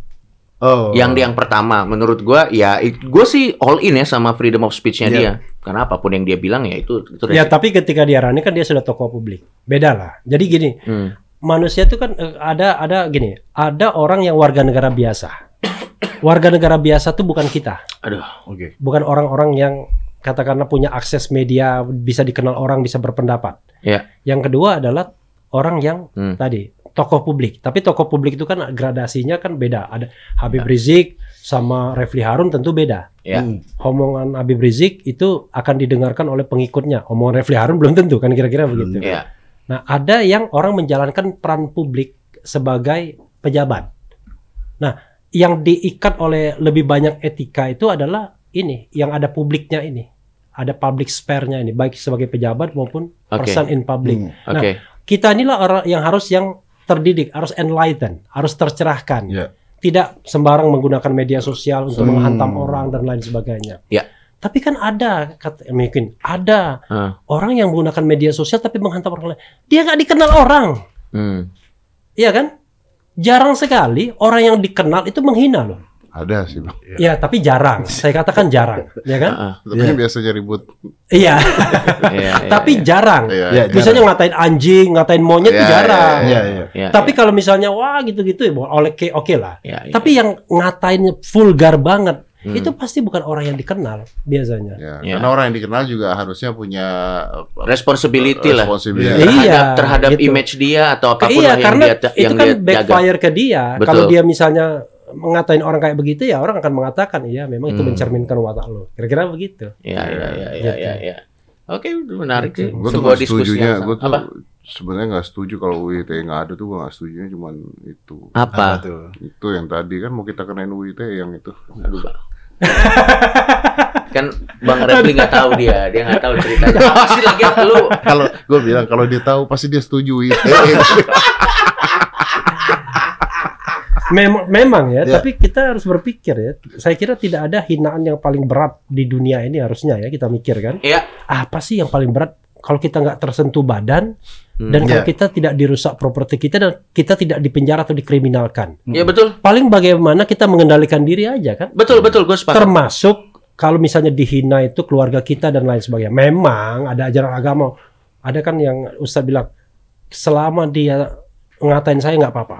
Oh. Yang yang pertama menurut gua ya gue sih all in ya sama freedom of speech-nya Iya. dia. Karena apa pun yang dia bilang ya itu itu ya tapi ketika dia running kan dia sudah tokoh publik. Beda lah. Jadi gini, Hmm. manusia itu kan eh, ada ada gini, ada orang yang warga negara biasa. Warga negara biasa tuh bukan kita, Aduh. Oke. bukan orang-orang yang katakanlah punya akses media, bisa dikenal orang, bisa berpendapat. Ya. Yang kedua adalah orang yang Hmm. tadi tokoh publik. Tapi tokoh publik itu kan gradasinya kan beda. Ada Habib Rizik sama Refli Harun tentu beda. Ya. Hmm. Omongan Habib Rizik itu akan didengarkan oleh pengikutnya. Omongan Refli Harun belum tentu kan kira-kira begitu. Ya. Nah, ada yang orang menjalankan peran publik sebagai pejabat. Nah, yang diikat oleh lebih banyak etika itu adalah ini, yang ada publiknya ini. Ada public spare-nya ini, baik sebagai pejabat maupun Oke. person in public. Hmm. Nah, Oke. kita inilah orang yang harus yang terdidik, harus enlighten, harus tercerahkan. Ya. Tidak sembarang menggunakan media sosial untuk Hmm. menghantam orang dan lain sebagainya. Ya. Tapi kan ada, kata, mungkin ada Ah. orang yang menggunakan media sosial tapi menghantam orang lain. Dia nggak dikenal orang, Hmm. iya kan? Jarang sekali orang yang dikenal itu menghina loh. Ada sih, Bang. Ya, tapi jarang. Saya katakan jarang, ya kan? Heeh. Tapi Iya. biasanya ribut. Iya, Iya, iya, tapi iya. jarang. Iya, Iya, iya. Misalnya ngatain anjing, ngatain monyet itu Iya, jarang. Iya, iya. Iya, Tapi iya. kalau misalnya wah gitu-gitu ya oleh oke oke lah. Iya, iya. Tapi yang ngatain vulgar banget Hmm. itu pasti bukan orang yang dikenal biasanya. Ya, Iya. Karena orang yang dikenal juga harusnya punya apa, responsibility lah responsibility. Iya. terhadap terhadap gitu. image dia atau apa pun iya, lah yang karena dia itu yang kan dia jaga. backfire ke dia. Betul. Kalau dia misalnya mengatain orang kayak begitu ya orang akan mengatakan iya memang itu Hmm. mencerminkan watak lo. Kira-kira begitu. Iya, iya, iya, iya, Gitu. iya, iya. Oke, menarik sih. Gue tuh gak setujunya, gue tuh sebenarnya nggak setuju kalau UIT nggak ada tuh gue nggak setuju cuman itu. Apa? Apa tuh? Itu yang tadi kan mau kita kenain UIT yang itu. Aduh, Bang. kan Bang Refli nggak tahu dia, dia nggak tahu ceritanya. Apa sih lagi lu? Kalau gue bilang kalau dia tahu pasti dia setuju UIT. Memang, memang ya, Ya. tapi kita harus berpikir ya. Saya kira tidak ada hinaan yang paling berat di dunia ini harusnya ya kita mikir kan. Iya. Apa sih yang paling berat kalau kita nggak tersentuh badan Hmm. dan kalau Ya. kita tidak dirusak properti kita dan kita tidak dipenjara atau dikriminalkan. Iya betul, Paling bagaimana kita mengendalikan diri aja kan. betul, betul. Gue sepakat. Termasuk kalau misalnya dihina itu keluarga kita dan lain sebagainya. Memang ada ajaran agama. Ada kan yang Ustadz bilang selama dia ngatain saya nggak apa-apa.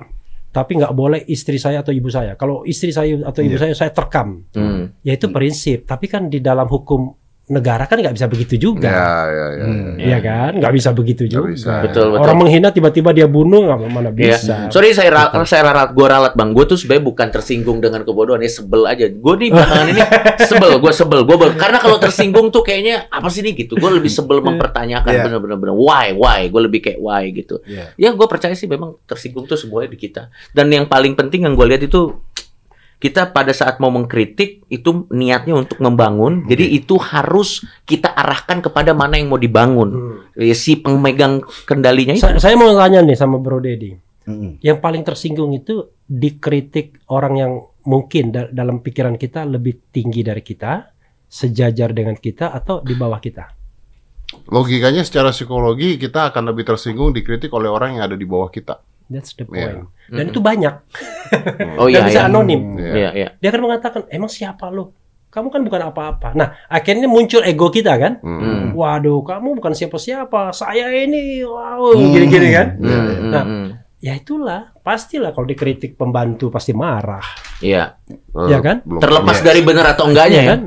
Tapi nggak boleh istri saya atau ibu saya. Kalau istri saya atau ibu saya saya terkam. Hmm. Ya itu prinsip. Tapi kan di dalam hukum negara kan nggak bisa begitu juga. ya, ya, ya. Hmm. Iya kan? Nggak bisa begitu juga. bisa. Betul, betul. Orang menghina tiba-tiba dia bunuh nggak mana Iya. bisa. Sorry saya ra- saya ralat gue ralat bang. Gue tuh sebenarnya bukan tersinggung dengan kebodohan ya sebel aja. Gue nih belakangan ini sebel. Gue sebel. Gue karena kalau tersinggung tuh kayaknya apa sih nih gitu. Gue lebih sebel mempertanyakan Iya. bener-bener bener why why. Gue lebih kayak why gitu. Iya. Ya gue percaya sih memang tersinggung tuh semuanya di kita. Dan yang paling penting yang gue lihat itu kita pada saat mau mengkritik itu niatnya untuk membangun. Jadi itu harus kita arahkan kepada mana yang mau dibangun. Hmm. Ya, si pemegang kendalinya itu. Sa- saya mau tanya nih sama Bro Dedi. Mm-mm. Yang paling tersinggung itu dikritik orang yang mungkin da- dalam pikiran kita lebih tinggi dari kita, sejajar dengan kita atau di bawah kita. Logikanya secara psikologi kita akan lebih tersinggung dikritik oleh orang yang ada di bawah kita. That's the point. Dan Mm. itu banyak. Oh Dan iya, bisa iya. anonim. Iya. Iya, iya. Dia akan mengatakan, emang siapa lo? Kamu kan bukan apa-apa. Nah, akhirnya muncul ego kita kan. Hmm. Waduh, kamu bukan siapa-siapa. Saya ini, wow, Hmm. gini-gini kan. Hmm, Nah. Ya itulah, pastilah kalau dikritik pembantu pasti marah, Iya. Iya kan? Terlepas Iya. dari benar atau enggaknya ya. kan?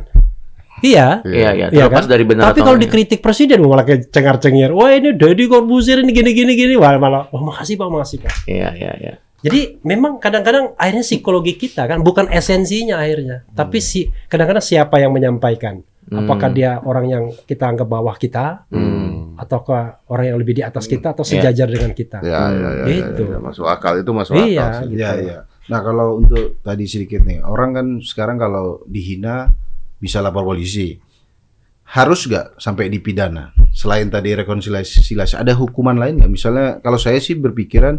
Iya. Iya, iya. Iya Terlepas kan? dari benar Tapi kalau dikritik presiden malah kayak cengar-cengir. Wah ini Deddy Corbuzier ini gini-gini gini. Wah malah, oh makasih pak, makasih pak. Iya, iya, iya. Jadi memang kadang-kadang akhirnya psikologi kita kan bukan esensinya akhirnya, tapi si kadang-kadang siapa yang menyampaikan. Apakah Hmm. dia orang yang kita anggap bawah kita, Hmm. ataukah orang yang lebih di atas kita atau Iya. sejajar dengan kita? Ya, ya, ya, ya, Gitu. ya, masuk akal itu masuk Iya, akal sih. gitu. Iya, iya. Nah, kalau untuk tadi sedikit nih, orang kan sekarang kalau dihina bisa lapor polisi. Harus nggak sampai dipidana? Selain tadi rekonsiliasi, ada hukuman lain nggak? Misalnya, kalau saya sih berpikiran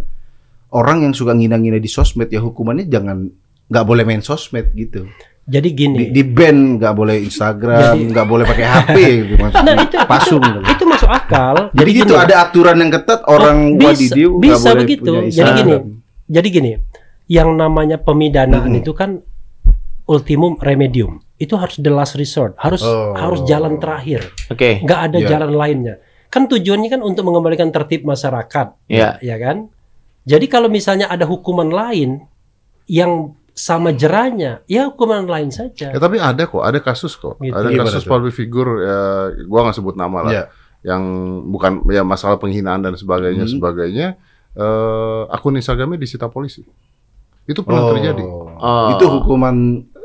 orang yang suka ngina-ngina di sosmed ya hukumannya jangan nggak boleh main sosmed gitu. Jadi gini, Di, di ban nggak boleh Instagram, Jadi- nggak boleh pakai HP gitu maksudnya. nah itu pasung. itu, itu masuk akal. Jadi gitu gini, ada aturan yang ketat orang bisa- wadidiu nggak bisa boleh begitu. punya Jadi Instagram. gini, Jadi gini, yang namanya pemidanaan Hmm. itu kan ultimum remedium. Itu harus the last resort, harus Oh. harus jalan terakhir. Oke. nggak ada Iya. jalan lainnya. Kan tujuannya kan untuk mengembalikan tertib masyarakat, Iya. ya kan? Jadi kalau misalnya ada hukuman lain yang sama jeranya, ya hukuman lain saja. Ya, tapi ada kok, ada kasus kok. Gitu. Ada Gimana kasus public figure ya gua nggak sebut nama lah. Iya. Yang bukan ya masalah penghinaan dan sebagainya Hmm. sebagainya eh akun Instagramnya disita polisi. Itu pernah Oh. terjadi. Oh. Itu hukuman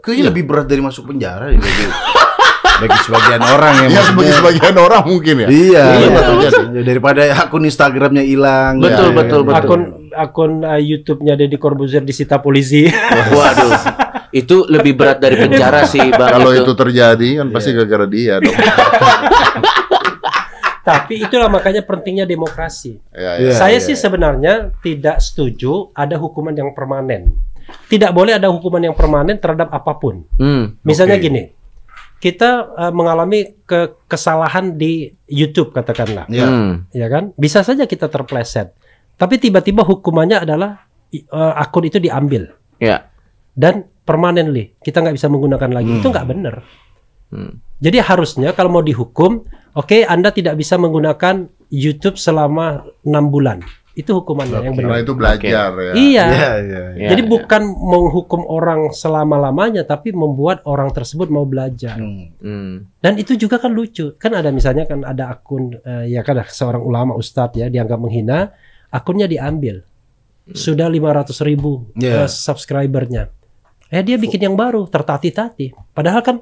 kayaknya Iya. lebih berat dari masuk penjara deh, bagi, bagi sebagian orang ya. Ya sebagai sebagian orang mungkin ya. Iya, Iya, betul jadi. daripada akun Instagramnya hilang. Betul, ya, betul, ya, betul. Akun akun uh, YouTube-nya Deddy Corbuzier disita polisi. Waduh. Itu lebih berat dari penjara sih, Bang. Kalau itu terjadi kan pasti gara-gara dia dong. Tapi itulah makanya pentingnya demokrasi. Ya, Iya, ya. Saya iya, sih iya. sebenarnya tidak setuju ada hukuman yang permanen. Tidak boleh ada hukuman yang permanen terhadap apa pun. Hmm. Misalnya Oke. gini, kita uh, mengalami ke kesalahan di YouTube katakanlah, Iya. Hmm. ya kan? Bisa saja kita terpleset. Tapi tiba-tiba hukumannya adalah uh, akun itu diambil. Ya. dan permanently kita nggak bisa menggunakan lagi. Hmm. Itu nggak benar. Hmm. Jadi harusnya kalau mau dihukum, oke Anda tidak bisa menggunakan YouTube selama enam bulan. Itu hukumannya yang Karena benar. itu belajar ya. Iya. Iya, iya. Ya, Jadi ya. bukan menghukum orang selama-lamanya, tapi membuat orang tersebut mau belajar. Hmm. Hmm. Dan itu juga kan lucu. Kan ada misalnya kan ada akun eh, ya kan seorang ulama ustadz ya dianggap menghina, akunnya diambil. Sudah 500 ribu Iya. eh, subscribernya. Eh dia bikin yang baru tertati-tati. Padahal kan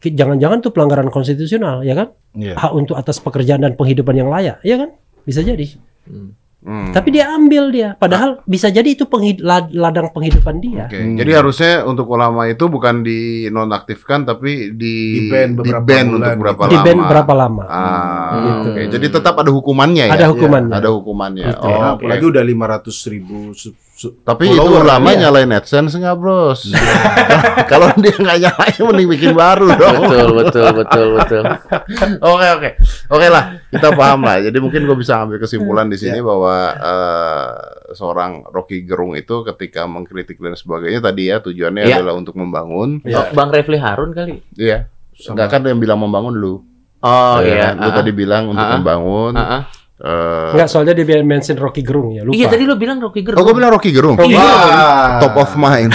jangan-jangan tuh pelanggaran konstitusional ya kan? Iya. Hak untuk atas pekerjaan dan penghidupan yang layak, ya kan? Bisa jadi. Hmm. Tapi dia ambil dia. Padahal bisa jadi itu penghid- lad- ladang penghidupan dia. Oke, Hmm. Jadi harusnya untuk ulama itu bukan dinonaktifkan tapi di beberapa di-ban bulan untuk berapa Di lama. ban berapa lama? Ah, Gitu. oke. Jadi tetap ada hukumannya ya. Ada hukumannya. Ada hukumannya. Gitu. Oh, oke. apalagi udah 500 ribu Tapi follower, itu ulama iya. nyalain AdSense nggak bros? Kalau dia nggak nyalain mending bikin baru dong. Betul, betul, betul, betul. Oke oke oke lah kita paham lah. Jadi mungkin gue bisa ambil kesimpulan di sini bahwa eh, seorang Rocky Gerung itu ketika mengkritik dan sebagainya tadi ya tujuannya Iya. adalah untuk membangun. Oh, Bang Refli Harun kali. Iya. Sama- Enggak kan yang bilang membangun lu. Oh Ya, iya. Lu ah, tadi bilang untuk Ah, ah. membangun. ah, ah. Eh, Enggak, soalnya dia mention Rocky Gerung ya, lupa. Iya tadi lo bilang Rocky Gerung. Oh, gue bilang Rocky Gerung. Rocky Wah. Top of mind.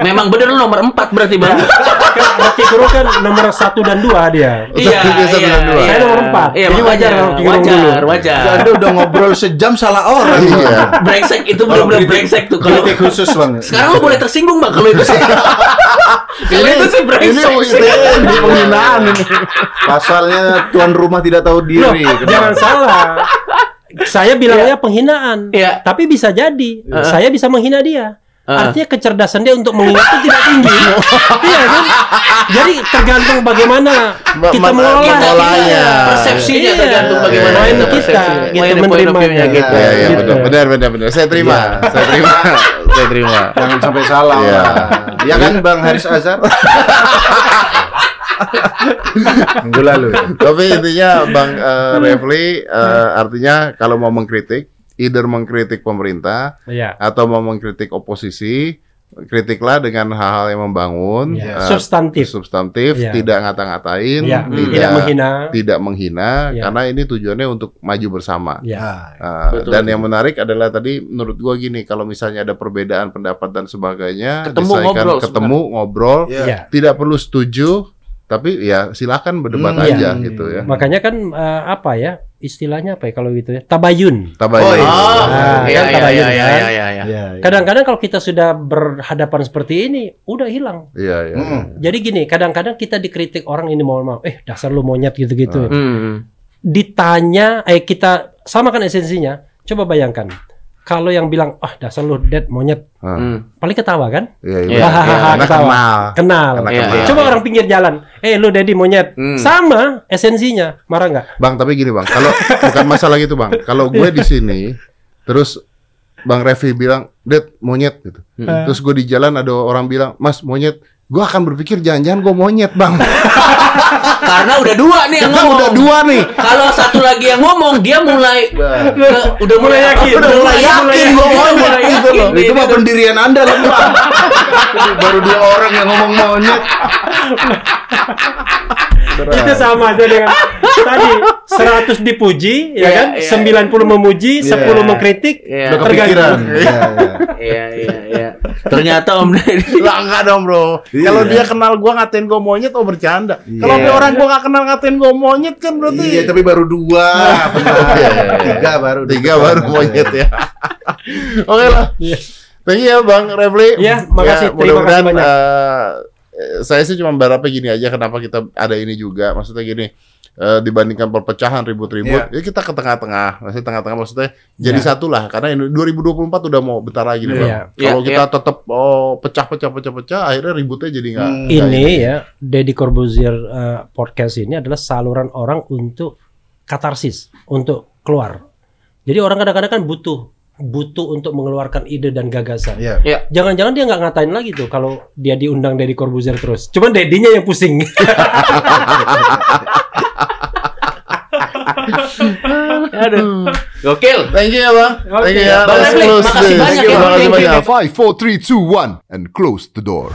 Memang bener lu nomor 4 berarti bang. Kan Rocky Gerung kan nomor satu dan dua dia. iya, dan dua. Saya nomor empat. Iya, Jadi wajar Rocky Gerung wajar, dulu. wajar. Anda udah ngobrol sejam salah orang. Iya. brengsek itu benar-benar brengsek tuh kalau khusus bang. sekarang lo boleh tersinggung bang kalau itu sih. kalau itu sih Ini brengsek. ini penghinaan ini. Pasalnya tuan rumah tidak tahu Loh, diri. jangan salah. Saya bilangnya penghinaan. Iya. Tapi bisa jadi saya bisa menghina dia. Uh. Artinya kecerdasan dia untuk mengingat itu tidak tinggi. iya kan? Jadi tergantung bagaimana Ma- kita mengolahnya. Persepsinya Iya. tergantung bagaimana Poin kita kita, persepsi. gitu, menerimanya. view-nya gitu. Iya, iya, Gitu. benar, benar, benar, benar. Saya terima, saya terima, saya terima. Jangan sampai salah. Iya. Ya kan Bang Haris Azhar? Minggu lalu. ya? Tapi intinya Bang eh, Refli eh, artinya kalau mau mengkritik, either mengkritik pemerintah Iya. atau mau mengkritik oposisi, kritiklah dengan hal-hal yang membangun, Iya. eh, Substantif. substantif, Iya. tidak ngata-ngatain, Iya, tidak tidak menghina. tidak menghina, Iya. karena ini tujuannya untuk maju bersama. Ya. Ah, Uh, Betul. dan yang menarik adalah tadi menurut gua gini, kalau misalnya ada perbedaan pendapat dan sebagainya, Ketemu ngobrol ketemu ngobrol, Iya. Ya. tidak perlu setuju, tapi ya silakan berdebat Hmm, aja iya. gitu ya. Makanya kan eh, apa ya? Istilahnya apa ya kalau gitu ya? Tabayun. Tabayun. Oh, iya. Nah, iya, kan iya, tabayun, iya, kan? iya. Kadang-kadang kalau kita sudah berhadapan seperti ini, udah hilang. Iya, iya. Mm-mm. Jadi gini, kadang-kadang kita dikritik orang ini mohon maaf, eh dasar lu monyet gitu-gitu. Hmm. Ditanya, eh kita samakan esensinya. Coba bayangkan, kalau yang bilang, ah dasar lu dead monyet, Ah, Hmm. paling ketawa kan? Iya, Iya, iya. Hahaha, Karena ketawa. kenal. Kenal. Karena Iya, kenal. iya. Coba orang pinggir jalan, eh lu daddy monyet, Hmm. sama esensinya, marah nggak? Bang, tapi gini bang, kalau bukan masalah gitu bang, kalau gue di sini, terus Bang Revi bilang, Ded monyet gitu. Hmm. Terus gue di jalan ada orang bilang, Mas monyet, gue akan berpikir jangan-jangan gue monyet bang. Karena udah dua nih yang ngomong. udah dua nih. Kalau satu lagi yang ngomong, dia mulai ke- udah mulai yakin, udah mulai yakin gua mulai gitu loh. Itu mah pendirian Anda lah. Baru dua orang yang ngomong monyet. Itu sama aja dengan tadi 100 dipuji, ya Iya, kan? iya. 90 memuji, Iya. 10 mengkritik. Iya. Kepikiran. Tergantung. Iya, iya. Iya, iya, iya. Ternyata Om Deddy Lah enggak dong bro. Iya. Kalau dia kenal gue ngatain gue monyet, oh bercanda. Iya. Kalau ada orang gue gak kenal ngatain gue monyet kan berarti. Iya, tapi baru dua. Benar. Iya. Tiga baru. Tiga baru monyet ya. Oke lah. Iya. Thank you ya Bang Refli. Iya, makasih. Terima mudah-mudahan, kasih banyak. eh, saya sih cuma berharap gini aja kenapa kita ada ini juga. Maksudnya gini, eh, dibandingkan perpecahan ribut-ribut, ya kita ke tengah-tengah. Maksudnya tengah-tengah maksudnya jadi Iya. satu lah. Karena ini 2024 udah mau bentar lagi nih Iya. Bang. Kalau Iya, kita tetap oh, pecah-pecah pecah-pecah, akhirnya ributnya jadi nggak. Hmm. Ini ya, Deddy Corbuzier eh, podcast ini adalah saluran orang untuk katarsis, untuk keluar. Jadi orang kadang-kadang kan butuh butuh untuk mengeluarkan ide dan gagasan. Iya. Ya. Jangan-jangan dia nggak ngatain lagi tuh kalau dia diundang Deddy Corbuzier terus. Cuman Dedinya yang pusing. Aduh. Gokil. Thank you ya bang. Thank you ya. Bang Let's Refli, close makasih this. banyak ya, Terima kasih Thank you. banyak. Five, four, three, two, one, and close the door.